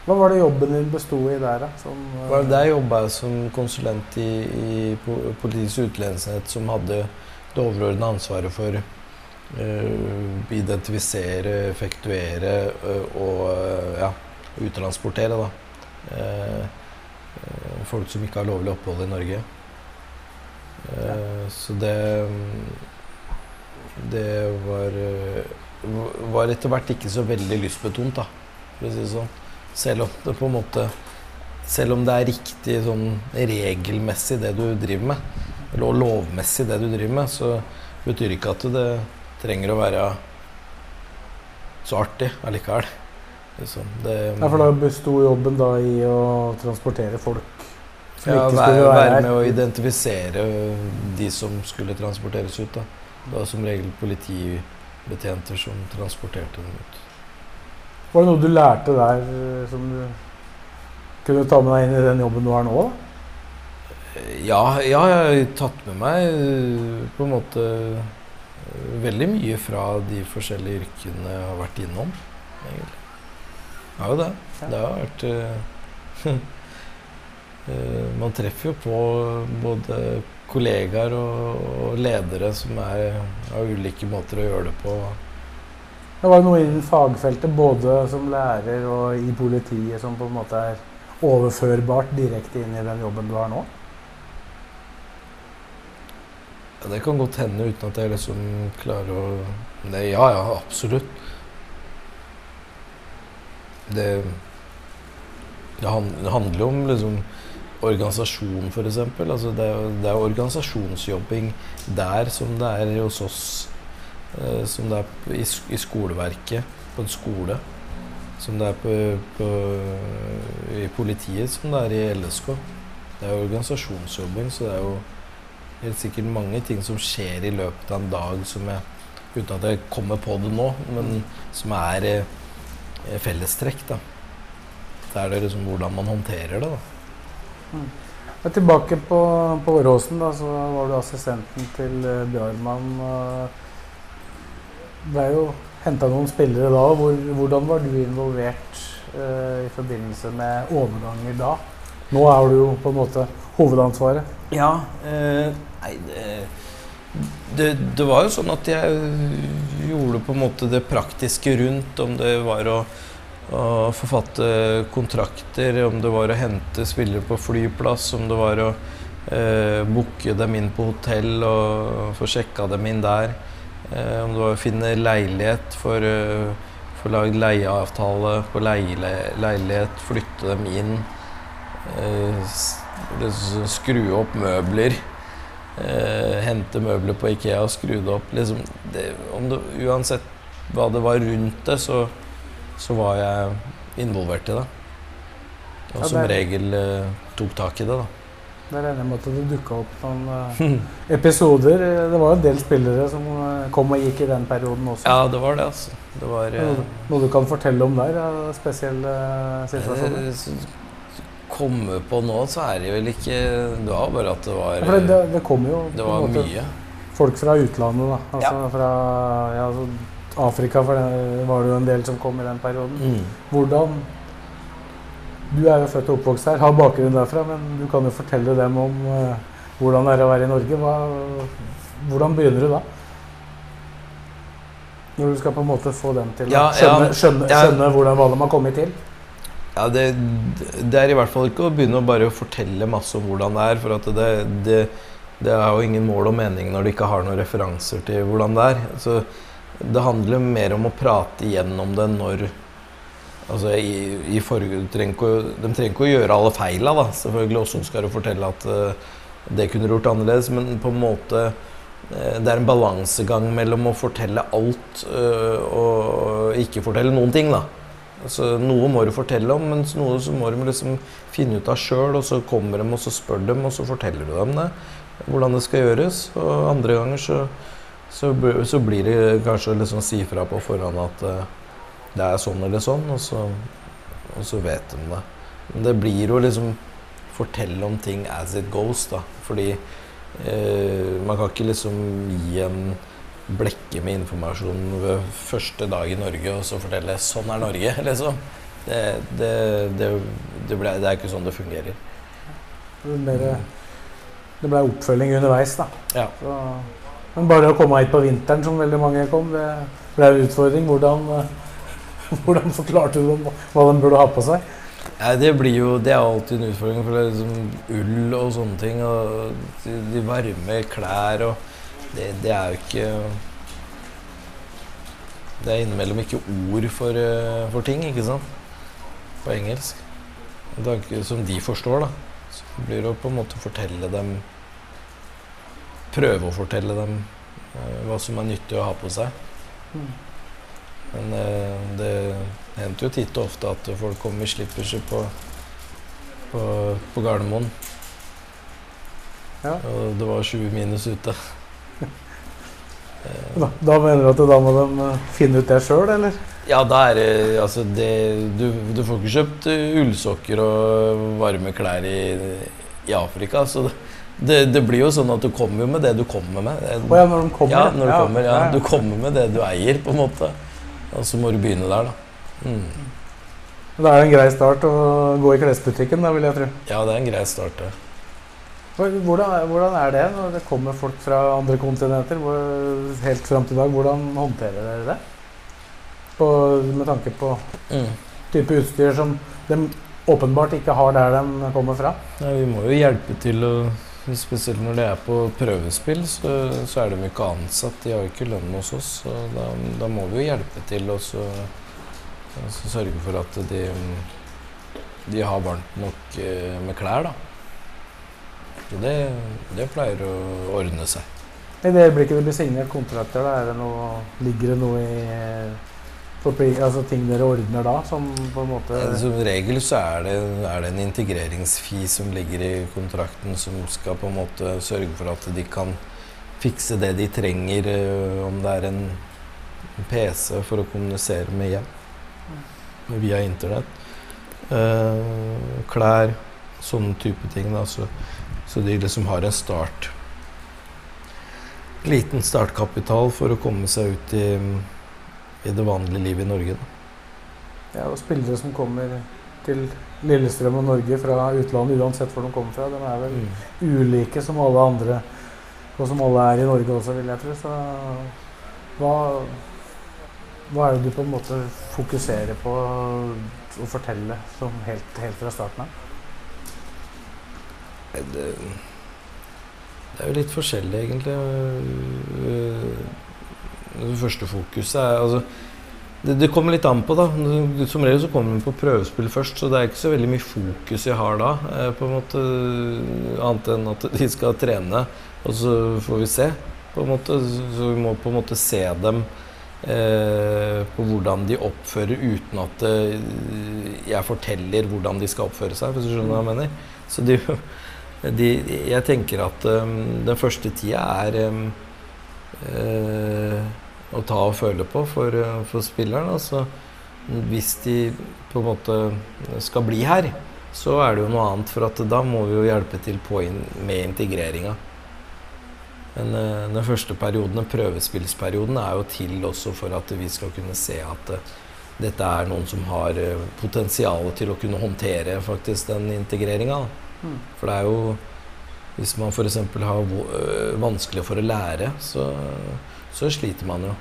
Hva var det jobben din besto i der, da? Som, eh, Var det Der jobba jeg som konsulent i, i po- Politiets utlendingsenhet, som hadde det overordna ansvaret for å identifisere, effektuere uh, og uh, ja, uttransportere da. Eh, eh, folk som ikke har lovlig opphold i Norge. Eh, Så det Det var var etter hvert ikke så veldig lystbetont, da, for å si det sånn. Selv om det på en måte selv om det er riktig sånn regelmessig det du driver med, eller lovmessig det du driver med, så betyr ikke at det trenger å være så artig allikevel. Liksom. Det, Ja, for da besto jobben da i å transportere folk ja, være, være med å identifisere de som skulle transporteres ut. Da. Det var som regel politibetjenter som transporterte dem ut. Var det noe du lærte der eh, som du kunne ta med deg inn i den jobben du har nå? da? Ja, ja, jeg har tatt med meg øh, på en måte øh, veldig mye fra de forskjellige yrkene jeg har vært innom. egentlig. Jo det. Det har vært Man treffer jo på både kollegaer og, og ledere som er av ulike måter å gjøre det på. Det var noe innen fagfeltet, både som lærer og i politiet, som på en måte er overførbart direkte inn i den jobben du har nå? Ja, det kan godt hende uten at jeg liksom klarer å det, Ja, ja, absolutt. Det, det handler jo om liksom organisasjon, f.eks. Altså det, er- det er organisasjonsjobbing der som det er hos oss. Eh, som det er i, i skoleverket, på en skole. Som det er på, på, i politiet, som det er i LSK. Det er organisasjonsjobbing, så det er jo helt sikkert mange ting som skjer i løpet av en dag som jeg Uten at jeg kommer på det nå, men som er eh, fellestrekk. da. Det er det liksom hvordan man håndterer det. da. Men tilbake på, på Åråsen, da, så var du assistenten til uh, Bjarmann. Uh, ble jo henta noen spillere da. Hvor, hvordan var du involvert uh, i forbindelse med overganger da? Nå er du jo på en måte hovedansvaret. Ja, Uh, nei det, det var jo sånn at jeg gjorde på en måte det praktiske rundt, om det var å å forfatte kontrakter, om det var å hente spillere på flyplass, om det var å eh, booke dem inn på hotell og få sjekka dem inn der. Eh, om det var å finne leilighet for eh, få lagd leieavtale på leile, leilighet, flytte dem inn. Eh, skru opp møbler. Eh, hente møbler på Ikea og skru det opp. Liksom, det, det, uansett hva det var rundt det, så, så var jeg involvert i det. Og Ja, som det- regel uh, tok tak i det, da. Det regner jeg med at det dukka opp noen uh, episoder. Det var en del spillere som uh, kom og gikk i den perioden også. Ja, det var det, altså. Det var Noe, du kan fortelle om der? Ja, spesielle situasjoner? Komme på nå, så er det vel ikke Det var bare at det var Ja, det, det, kom jo Det var mye. folk fra utlandet, da. Altså fra ja, altså Afrika, for det var det jo en del som kom i den perioden. Mm. Hvordan Du er jo født og oppvokst her, har bakgrunn derfra, men du kan jo fortelle dem om eh, hvordan det er å være i Norge. Hva, hvordan begynner du da? Når du skal på en måte få dem til Ja, å skjønne, skjønne, ja. skjønne hvordan hva de har kommet til. Ja, det, det er i hvert fall ikke å begynne å bare fortelle masse om hvordan det er. For det, det, det er jo ingen mål og mening når du ikke har noen referanser til hvordan det er. Så det handler mer om å prate igjennom det når Altså i, i du trenger å- De trenger ikke å gjøre alle feila, da. Selvfølgelig også skal du fortelle at uh, det kunne du gjort annerledes, men på en måte uh, det er en balansegang mellom å fortelle alt uh, og ikke fortelle noen ting. da. Altså, noe må du fortelle om, mens noe så må du liksom finne ut av sjøl. Og så kommer de og så spør dem, og så forteller du dem det. Hvordan det skal gjøres. Og andre ganger så, så, så blir det kanskje liksom si fra på forhånd at eh, det er sånn eller sånn, og så, og så vet de det. Men det blir jo liksom fortelle om ting as it goes, da. Fordi eh, man kan ikke liksom gi en blekke med informasjon ved første dag i Norge og så fortelle 'sånn er Norge', liksom. Det, det, det, det, ble, er ikke sånn det fungerer. Det ble, det ble oppfølging underveis, da. Ja. Så, men bare å komme hit på vinteren, som veldig mange kom, det ble en utfordring. Hvordan, eh, hvordan forklarte du dem hva de burde ha på seg? Nei, det blir jo Det er alltid en utfordring, for det er liksom ull og sånne ting. Og de, varme klær og det, det er jo ikke Det er innimellom ikke ord for, eh, for ting, ikke sant? På engelsk. Som de forstår, da. Så blir det å på en måte fortelle dem Prøve å fortelle dem eh, hva som er nyttig å ha på seg. Mm. Men eh, det hendte jo titt og ofte at folk kom i slipperser på, på, på Gardermoen. Ja. Og det var 20 minus ute. Da, da mener du at da må de eh, finne ut det sjøl, eller? Ja, da er Altså, det Du, du får ikke kjøpt ullsokker og varme klær i, i Afrika, så det, det, det blir jo sånn at du kommer jo med det du kommer med. Oh, ja, når de kommer? Ja, når du kommer, ja. kommer, ja. Du kommer med det du eier, på en måte. Og så må du begynne der, da. Mm. Da er det en grei start å gå i klesbutikken, da, vil jeg tro. Ja, det er en grei start, det. Hvordan, hvordan er det når det kommer folk fra andre kontinenter? Hvor, helt fram til i dag, hvordan håndterer dere det? På, med tanke på Mm. type utstyr som de åpenbart ikke har der de kommer fra. Nei, vi må jo hjelpe til å Spesielt når de er på prøvespill, så, så er de jo ikke ansatt. De har jo ikke lønn hos oss. Så da, da må vi jo hjelpe til og så, så sørge for at de, de har varmt nok eh, med klær, da. Så det, det pleier å ordne seg. I det øyeblikket det blir signert kontrakter, da det noe, ligger det noe i altså ting dere ordner da, som på en måte Som regel så er det, er det en integreringsfi som ligger i kontrakten, som skal på en måte sørge for at de kan fikse det de trenger, eh, om det er en PC for å kommunisere med hjem via internett. Uh, klær, sånne type ting. Da, så, så de liksom har en start Liten startkapital for å komme seg ut i, i det vanlige livet i Norge. Ja, og spillere som kommer til Lillestrøm og Norge fra utlandet, uansett hvor de kommer fra, de er vel Mm. ulike som alle andre, og som alle er i Norge også, vil jeg tro. Så hva Hva er det du på en måte fokuserer på å fortelle som helt, helt fra starten av? Det, det er jo litt forskjellig, egentlig. Det første fokuset er altså det, det, kommer litt an på, da. Som regel så kommer vi på prøvespill først, så det er ikke så veldig mye fokus jeg har da. Eh, på en måte Annet enn at de skal trene, og så får vi se. på en måte, Så vi må på en måte se dem eh, på hvordan de oppfører uten at eh, jeg forteller hvordan de skal oppføre seg, hvis du skjønner hva jeg mener. Så de, de, jeg tenker at um, den første tida er um, uh, å ta og føle på for, uh, for spilleren. Altså, hvis de på en måte skal bli her, så er det jo noe annet. For da må vi jo hjelpe til på in med integreringa. Men eh, den første perioden, den prøvespillsperioden, er jo til også for at vi skal kunne se at dette er noen som har potensial til å kunne håndtere faktisk den integreringa. Mm. For det er jo Hvis man f.eks. har øh, vanskelig for å lære, så, så sliter man jo.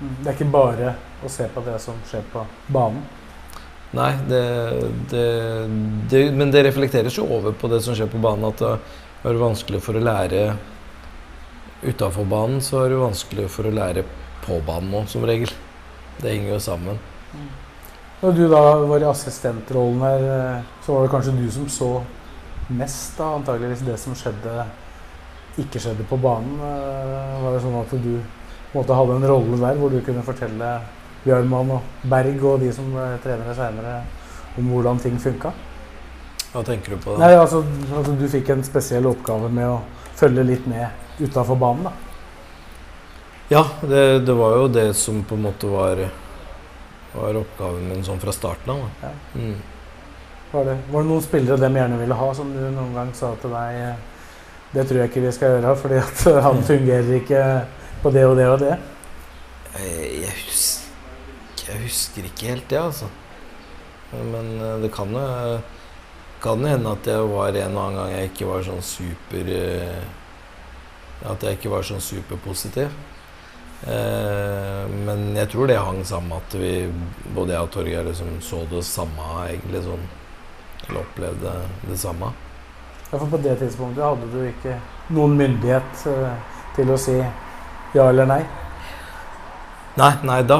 Mm. Det er ikke bare å se på det som skjer på banen? Nei, det, det, det, men det reflekteres jo over på det som skjer på banen. At det er vanskelig for å lære utafor banen, så er det vanskelig for å lære på banen òg, som regel. Det henger jo sammen. Mm. Når du da var i assistentrollen her, øh, så var det kanskje du som så mest, da, antageligvis det som skjedde ikke skjedde på banen. Eh, var det sånn at du måte, hadde en rolle der hvor du kunne fortelle Bjørnmann og Berg og de som ble trenere seinere, om hvordan ting funka? Hva tenker du på da? Nei, altså, altså, Du fikk en spesiell oppgave med å følge litt med utafor banen, da. Ja, det, det, var jo det som på en måte var, var oppgaven min sånn fra starten av. Ja. Mm. Var det, var det noen spillere de gjerne ville ha, som du noen gang sa til deg eh, Det tror jeg ikke vi skal gjøre, fordi at eh, han fungerer ikke på det og det og det? Eh, jeg husker, jeg husker ikke helt det, altså. Men det kan jo kan hende at jeg var en og annen gang jeg ikke var sånn super At jeg ikke var sånn superpositiv. men jeg tror det hang sammen med at vi, både jeg og Torgeir liksom så det samme egentlig sånn eller opplevde det samme. Ja, for på det tidspunktet hadde du ikke noen myndighet uh, til å si ja eller nei? Nei, nei da,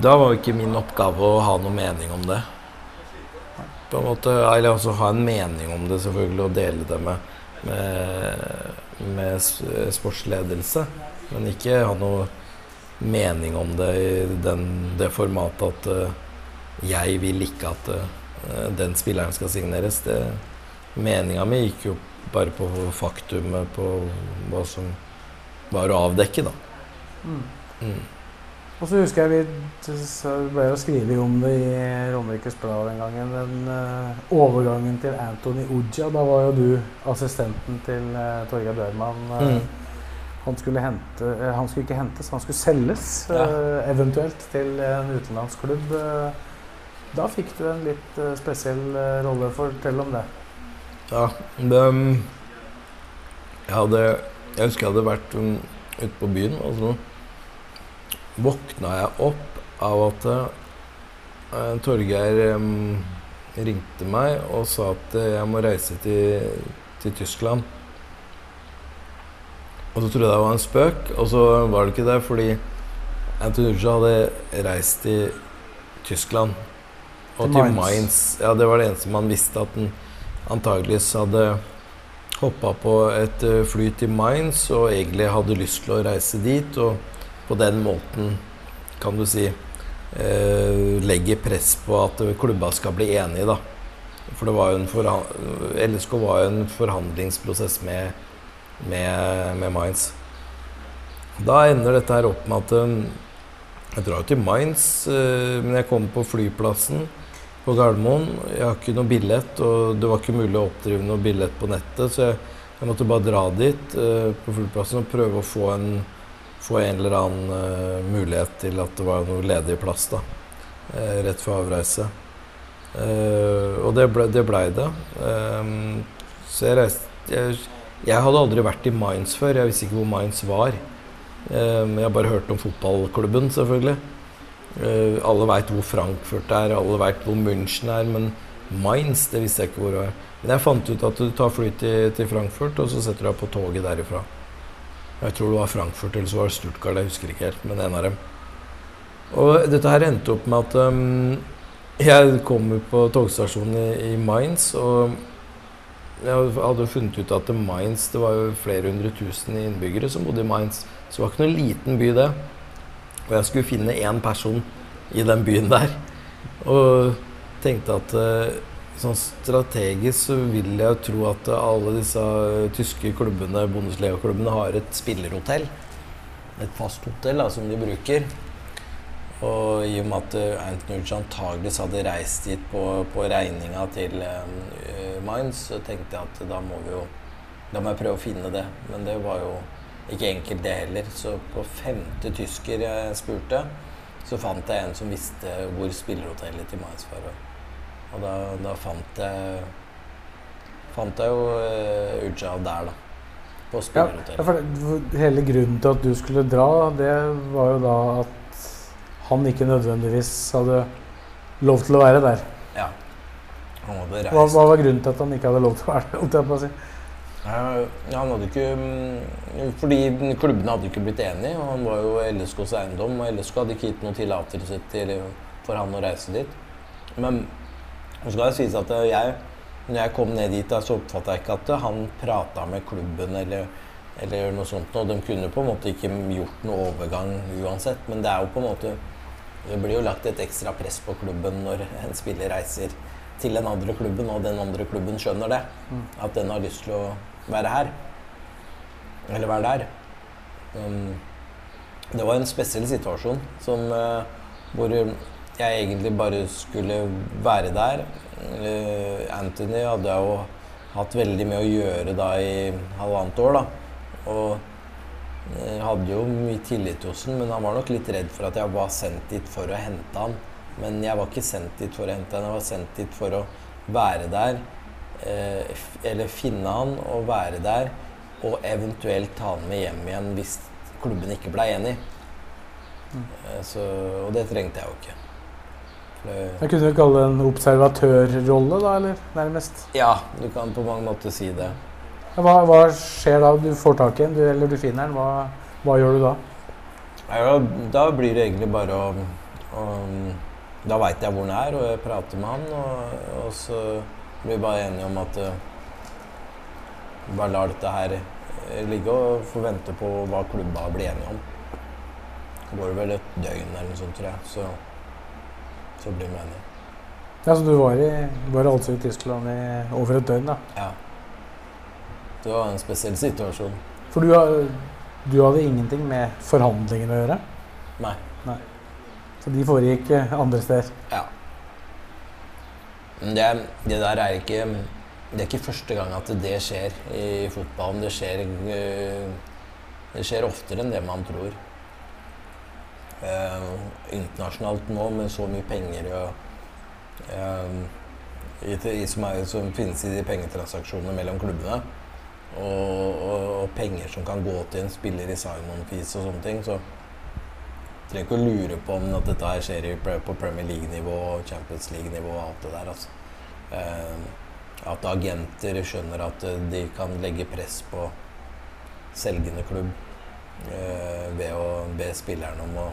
da var ikke min oppgave å ha noen mening om det. På en måte, Eller altså ha en mening om det, selvfølgelig, og dele det med, med, med sportsledelse. Men ikke ha noe mening om det i den, det formatet at uh, jeg vil ikke at uh, Eh, den spilleren skal signeres. Meninga mi gikk jo bare på faktumet på hva som var å avdekke, da. Mm. Mm. Og så husker jeg vi ble å skrive om det i Romerikes Blad den gangen. Den uh, overgangen til Anthony Uja. Da var jo du assistenten til uh, Torgeir Bjørman. Uh, mm. han, skulle hente, han skulle ikke hentes, han skulle selges ja. eventuelt til en utenlandsklubb. Da fikk du en litt uh, spesiell uh, rolle. Fortell om det. Ja, det Jeg hadde Jeg husker jeg hadde vært um, ute på byen, og så våkna jeg opp av at uh, Torgeir um, ringte meg og sa at jeg må reise til, til Tyskland. Og så trodde jeg det var en spøk, og så var det ikke det, fordi Anton Uja hadde reist til Tyskland og til Mainz. Ja, det var det eneste man visste, at den antageligvis hadde hoppa på et eh, fly til Mainz og egentlig hadde lyst til å reise dit. Og på den måten, kan du si, eh, legge press på at klubba skal bli enige, da. For det var jo en LSK var jo en forhandlingsprosess med, med, med Mainz. Da ender dette her opp med at eh, jeg drar jo til Mainz, men jeg kommer på flyplassen Gardermoen. Jeg har ikke noe billett, og det var ikke mulig å oppdrive noe billett på nettet. Så jeg, jeg måtte bare dra dit uh, på flyplassen og prøve å få en, få en eller annen uh, mulighet til at det var noe ledig plass da, uh, rett før avreise. og det ble det. Ble det. så jeg reiste jeg, jeg, hadde aldri vært i Mainz før. Jeg visste ikke hvor Mainz var. jeg har bare hørt om fotballklubben, selvfølgelig. Eh, alle veit hvor Frankfurt er, alle veit hvor München er, men Mainz det visste jeg ikke hvor det var. Men jeg fant ut at du tar fly til, til Frankfurt, og så setter du deg på toget derifra. Jeg tror det var Frankfurt eller så var det Stuttgart, jeg husker ikke helt, men en av dem. Og dette her endte opp med at um, jeg kom på togstasjonen i, i Mainz, og jeg hadde funnet ut at Mainz det var jo flere hundre tusen innbyggere som bodde i Mainz. Så det var ikke noen liten by, det. Og jeg skulle finne én person i den byen der. Og tenkte at uh, sånn strategisk så vil jeg tro at alle disse uh, tyske klubbene, Bundesliga-klubbene har et spillerhotell. Et fast hotell da, som de bruker. Og i og med at uh, Nulch antageligvis hadde reist dit på, på regninga til uh, Mainz, så tenkte jeg at da må vi jo Da må jeg prøve å finne det. Men det var jo ikke enkelt, det heller. Så på femte tysker jeg spurte, så fant jeg en som visste hvor spillerhotellet til Mainz var. Og da, da fant jeg fant jeg jo uh, Ujav der, da. På spillerhotellet. Ja, hele grunnen til at du skulle dra, det var jo da at han ikke nødvendigvis hadde lov til å være der. Ja. Han hadde reist. Hva, hva var grunnen til at han ikke hadde lov til å være der? Ja, han hadde ikke mm, Fordi klubbene hadde ikke blitt enige. og Han var jo LSKs eiendom, og LSK hadde ikke gitt noe tillatelse til, for han å reise dit. Men så skal det sies at jeg, når jeg kom ned dit, så oppfatta jeg ikke at han prata med klubben eller, eller noe sånt. Og de kunne på en måte ikke gjort noe overgang uansett. Men det er jo på en måte Det blir jo lagt et ekstra press på klubben når en spiller reiser til den andre klubben, og den andre klubben skjønner det. At den har lyst til å være her. Eller være der. Um, det var en spesiell situasjon som, uh, hvor jeg egentlig bare skulle være der. Uh, Anthony hadde jeg jo hatt veldig mye å gjøre da i halvannet år. da. Og jeg hadde jo mye tillit hos ham, men han var nok litt redd for at jeg var sendt dit for å hente han. Men jeg var ikke sendt dit for å hente han, jeg var sendt dit for å være der. Eh, eller finne han og være der, og eventuelt ta han med hjem igjen hvis klubben ikke ble enig. Mm. så, og det trengte jeg jo ikke. Jeg kunne du kalle det en observatørrolle, da, eller nærmest? ja, du kan på mange måter si det. Hva, hva skjer da? Du får tak i en, eller du finner den. Hva, hva gjør du da? Ja, da blir det egentlig bare å, å Da veit jeg hvor han er, og jeg prater med han. Og, og så blir bare enige om at uh, vi bare lar dette her eh, ligge og får vente på hva klubba blir enige om. Det går vel et døgn eller noe sånt, tror jeg. Så, så blir vi enige. Ja, så du var, i, var altså i Tyskland i over et døgn, da? Ja. Det var en spesiell situasjon. For du, du hadde ingenting med forhandlingene å gjøre? Nei. Så de foregikk eh, andre steder? Ja. Det, det der er ikke Det er ikke første gang at det skjer i fotballen. Det skjer, eh, det skjer oftere enn det man tror. Eh, internasjonalt nå med så mye penger og eh, som, er, som finnes i de pengetransaksjonene mellom klubbene, og, og, og penger som kan gå til en spiller i sign-on-fees og sånne ting, så trenger ikke å lure på om at dette her skjer på Premier League-nivå og Champions League-nivå og alt det der. Altså. Eh, at agenter skjønner at eh, de kan legge press på selgende klubb eh, ved å be spillerne om å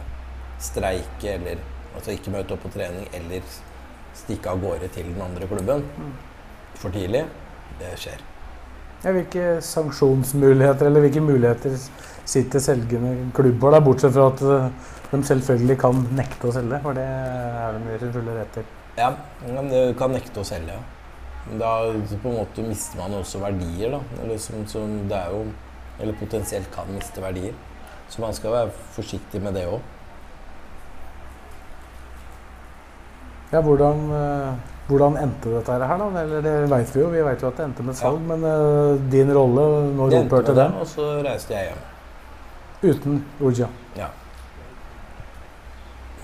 streike eller altså ikke møte opp på trening eller stikke av gårde til den andre klubben for tidlig. Det skjer. Ja, hvilke sanksjonsmuligheter eller hvilke muligheter sitter selgende klubber der, bortsett fra at eh, de selvfølgelig kan nekte å selge, for det er de i sin fulle rett til. Ja, du kan nekte å selge, ja. Da på en måte mister man også verdier, da. Eller, som, som det jo, eller potensielt kan miste verdier. Så man skal være forsiktig med det òg. Ja, hvordan, eh, hvordan endte dette her, da? Eller det vet vi jo, vi vet jo at det endte med salg, men uh, din rolle, når endte opphørte den? og så reiste jeg hjem. Uten Uja. Ja.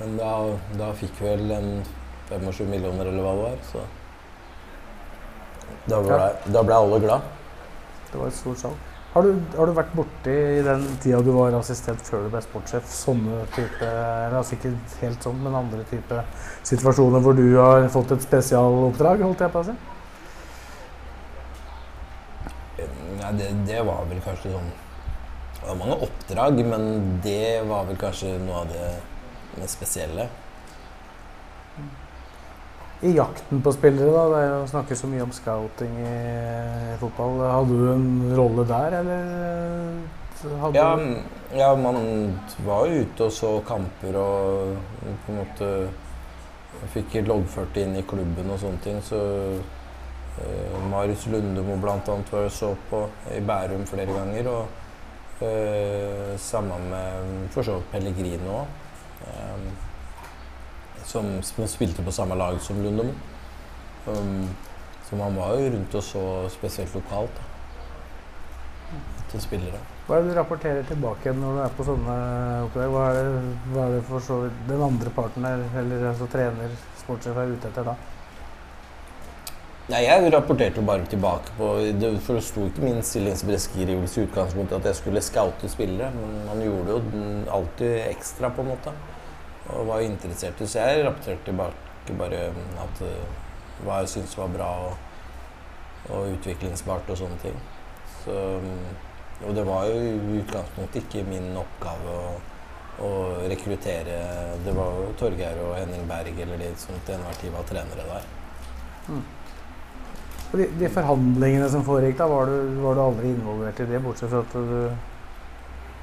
Men da, da fikk vi vel en 25 millioner, eller hva det var. Så da ble, da ble alle glad. Det var et stort salg. Har du, har du vært borti i den tida du var assistent før du ble sportssjef, sånne type altså ikke helt sånn, men andre type situasjoner hvor du har fått et spesialoppdrag, holdt jeg på å si? Nei, det, det var vel kanskje sånn Det var mange oppdrag, men det var vel kanskje noe av det spesielle. I jakten på spillere, da, det er jo snakkes så mye om scouting i fotball. Hadde du en rolle der, eller hadde Ja, du ja, man var jo ute og så kamper og på en måte fikk loggført inn i klubben og sånne ting. Så uh, Marius Lundemo blant annet var og så på i Bærum flere ganger. Og uh, sammen med for så vidt Pellegrino òg. Som, som spilte på samme lag som Lundemo. Um, så man var jo rundt og så spesielt lokalt da, til spillere. Hva er det du rapporterer tilbake når du er på sånne oppdrag? Hva er det, hva er det for så vidt den andre parten er, eller altså trener, sportssjef, er ute etter da? Nei, Jeg rapporterte jo bare tilbake på Det sto ikke min stillingsbeskrivelse i utgangspunktet at jeg skulle scoute spillere, men man gjorde jo alltid ekstra, på en måte. Og var interessert. Så jeg rapporterte tilbake bare at, uh, hva jeg syntes var bra og, og utviklingsbart og sånne ting. Så, og det var jo i utgangspunktet ikke min oppgave å, å rekruttere Det var jo Torgeir og Henning Berg eller de som til enhver tid var trenere der. Og De, de forhandlingene som foregikk, da, var du, var du aldri involvert i det, bortsett fra at du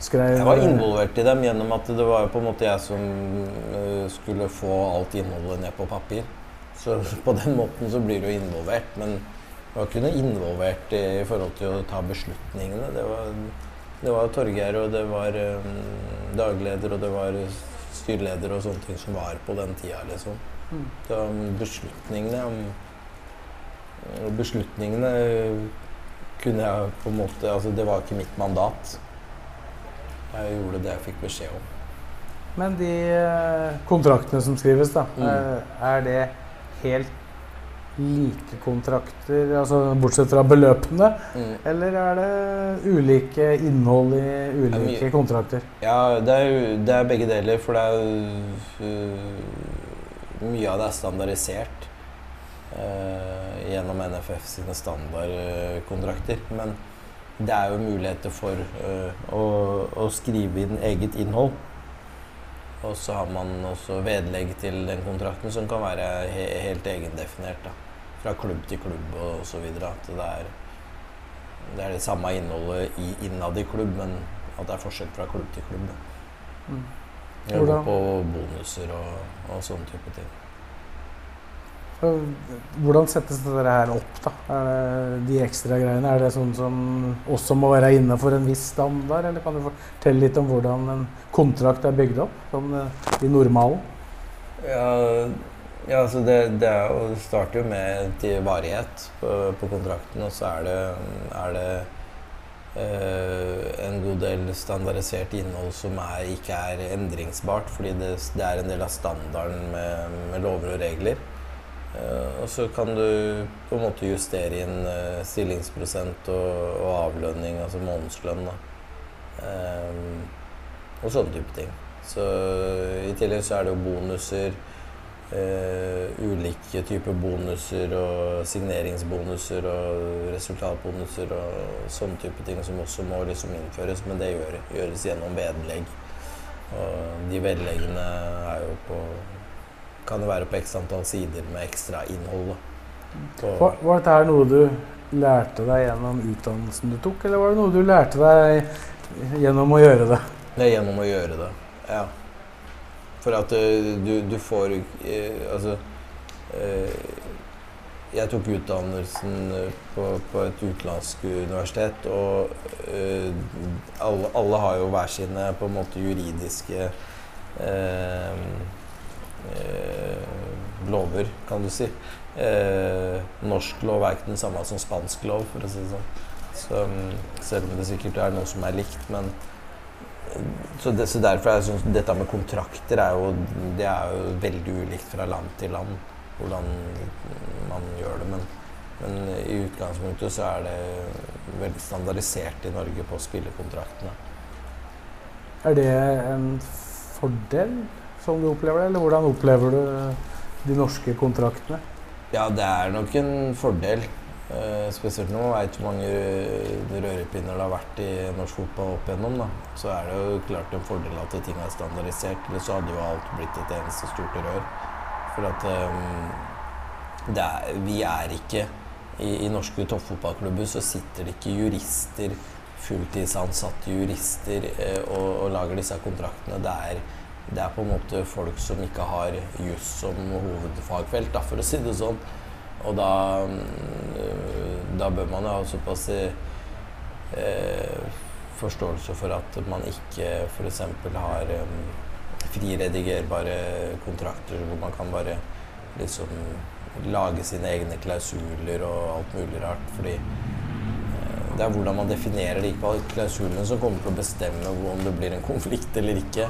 skrev Jeg var involvert i dem gjennom at det var på en måte jeg som eh, skulle få alt innholdet ned på papir. Så på den måten så blir du involvert. Men jeg var ikke noe involvert i forhold til å ta beslutningene. Det var, det var Torgeir, og det var um, dagleder, og det var styreleder og sånne ting som var på den tida, liksom. Mm. Det var um, beslutningene om og Beslutningene kunne jeg på en måte Altså, det var ikke mitt mandat. Jeg gjorde det jeg fikk beskjed om. Men de eh, kontraktene som skrives, da, Mm. er, er det helt like kontrakter, altså bortsett fra beløpene? Mm. Eller er det ulike innhold i ulike ja, kontrakter? Ja, det er, det er begge deler, for det er øh, Mye av det er standardisert uh, gjennom NFF sine standardkontrakter. Men det er jo muligheter for uh, å, å skrive inn eget innhold. Og så har man også vedlegg til den kontrakten som kan være he helt egendefinert. Da. Fra klubb til klubb og så videre. At det er, det er det samme innholdet i, innad i klubb, men at det er forskjell fra klubb til klubb. Mm. Jobbe på bonuser og, og sånne type ting. Hvordan settes dette her opp, da? De ekstra greiene? Er det sånn som også må være innafor en viss standard, eller kan du fortelle litt om hvordan en kontrakt er bygd opp? Sånn eh, i normalen? Ja, ja altså det, det, jo, det starter jo med til varighet på, på kontrakten, og så er det, er det Uh, en god del standardisert innhold som er, ikke er endringsbart, fordi det, det er en del av standarden med, med lover og regler. Eh, og så kan du på en måte justere inn eh, stillingsprosent og, og avlønning, altså månedslønn. Da. Um, og sånne type ting. Så I tillegg så er det jo bonuser. Uh, ulike typer bonuser og signeringsbonuser og resultatbonuser og sånne type ting som også må liksom innføres, men det gjør, gjøres gjennom vedlegg. Og de vedleggene er jo på kan jo være på x antall sider med ekstra innhold. Var, var dette noe du lærte deg gjennom utdannelsen du tok, eller var det noe du lærte deg gjennom å gjøre det? Det er gjennom å gjøre det, ja. For at eh, du, du får eh, Altså eh, Jeg tok utdannelsen på, på et utenlandsk universitet, og alle, alle har jo hver sine på en måte juridiske eh, lover, kan du si. Eh, norsk lov er ikke den samme som spansk lov, for å si det sånn. Så, mm, selv om det sikkert er noe som er likt, men så, det, så derfor er jeg synes dette med kontrakter er jo, det er jo veldig ulikt fra land til land hvordan man gjør det. Men Men i utgangspunktet så er det veldig standardisert i Norge på spillekontraktene. Er det en fordel, som du opplever det, eller hvordan opplever du de norske kontraktene? Ja, det er nok en fordel. Uh, spesielt man veit hvor mange rørepinner det har vært i norsk fotball opp igjennom. Da. Så er det jo klart en fordel at ting er standardisert. Eller så hadde jo alt blitt et eneste stort rør. For at um, er, vi er ikke i, i norske toppfotballklubber så sitter det ikke jurister, fulltidsansatte jurister, eh, og, og, lager disse kontraktene. Det er, det er, på en måte folk som ikke har juss som hovedfagfelt, da, for å si det sånn. Og da, mm, da bør man jo ha såpass eh, forståelse for at man ikke f.eks. har um, friredigerbare kontrakter hvor man kan bare liksom lage sine egne klausuler og alt mulig rart. Fordi eh, det er hvordan man definerer de klausulene som kommer til å bestemme om det blir en konflikt eller ikke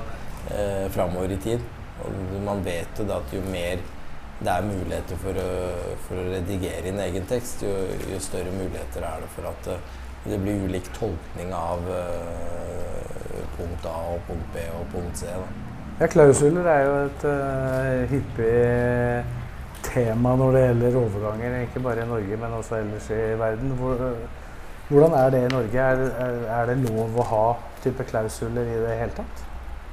eh, framover i tid. Og man vet jo da at jo mer det er muligheter for å, for å redigere inn egen tekst, jo, jo, større muligheter er det for at uh, det blir ulik tolkning av uh, punkt A og punkt B og punkt C. Da. Ja, Klausuler er jo et uh, hyppig tema når det gjelder overganger, ikke bare i Norge, men også ellers i verden. Hvor, hvordan er det i Norge? Er, er, er, det lov å ha type klausuler i det hele tatt?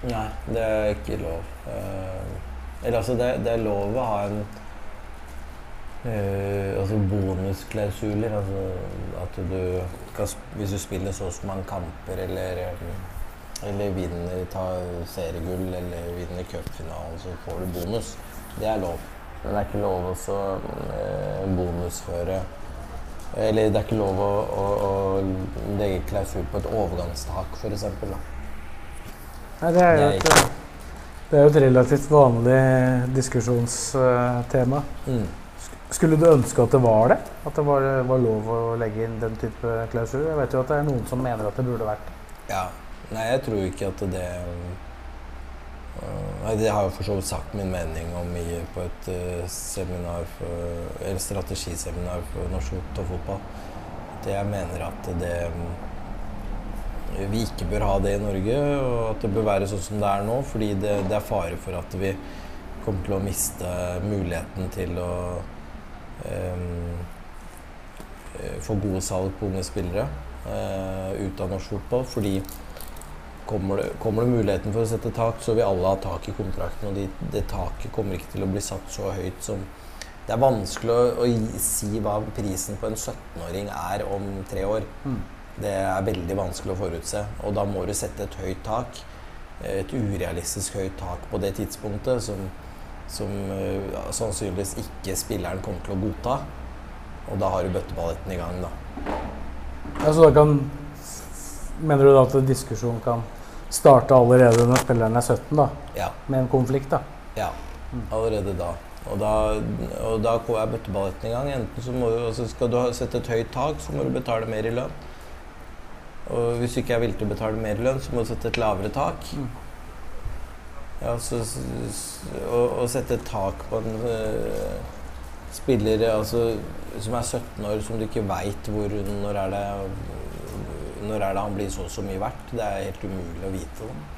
Nei, det er ikke lov. Uh, eller altså, det, det, er lov å ha en uh, altså bonusklausuler. Altså at du kan, Hvis du spiller så så mange kamper eller eller vinner tar seriegull eller vinner cupfinalen, så får du bonus. Det er lov. Men det er ikke lov å eh, bonusføre Eller det er ikke lov å, å, å legge klausul på et overgangstak, f.eks. Nei, det er jo et, det er jo et relativt vanlig diskusjonstema. Mm. Skulle du ønske at det var det? At det var, var lov å legge inn den type klausuler? Jeg vet jo at det er noen som mener at det burde vært det. Ja, Nei, jeg tror ikke at det Nei, Det har jeg for så vidt sagt min mening om i, på et uh, seminar for, eller strategiseminar for norsk fotball. At jeg mener at det vi ikke bør ha det i Norge, og at det bør være sånn som det er nå. Fordi det, det er fare for at vi kommer til å miste muligheten til å um, få gode salg på unge spillere uh, ut av norsk fotball. Fordi kommer det, kommer det, muligheten for å sette tak, så vil alle ha tak i kontrakten. Og de, det taket kommer ikke til å bli satt så høyt som Det er vanskelig å, å si hva prisen på en 17-åring er om tre år. Mm. Det er veldig vanskelig å forutse. Og da må du sette et høyt tak. Et urealistisk høyt tak på det tidspunktet som, som ja, sannsynligvis ikke spilleren kommer til å godta. Og da har du bøtteballetten i gang, da. Ja, så da kan Mener du da at diskusjonen kan starte allerede når spilleren er 17, da? Ja. Med en konflikt, da? Ja, allerede da. Og da, og da er bøtteballetten i gang. Enten så må du, altså skal du sette et høyt tak, så må du betale mer i lønn. Og hvis du ikke er villig til å betale mer lønn, så må du sette et lavere tak. Mm. Ja, så, å, sette et tak på en uh, spiller altså, som er 17 år, som du ikke veit hvor Når er det når er det han blir så og så mye verdt? Det er helt umulig å vite. Da.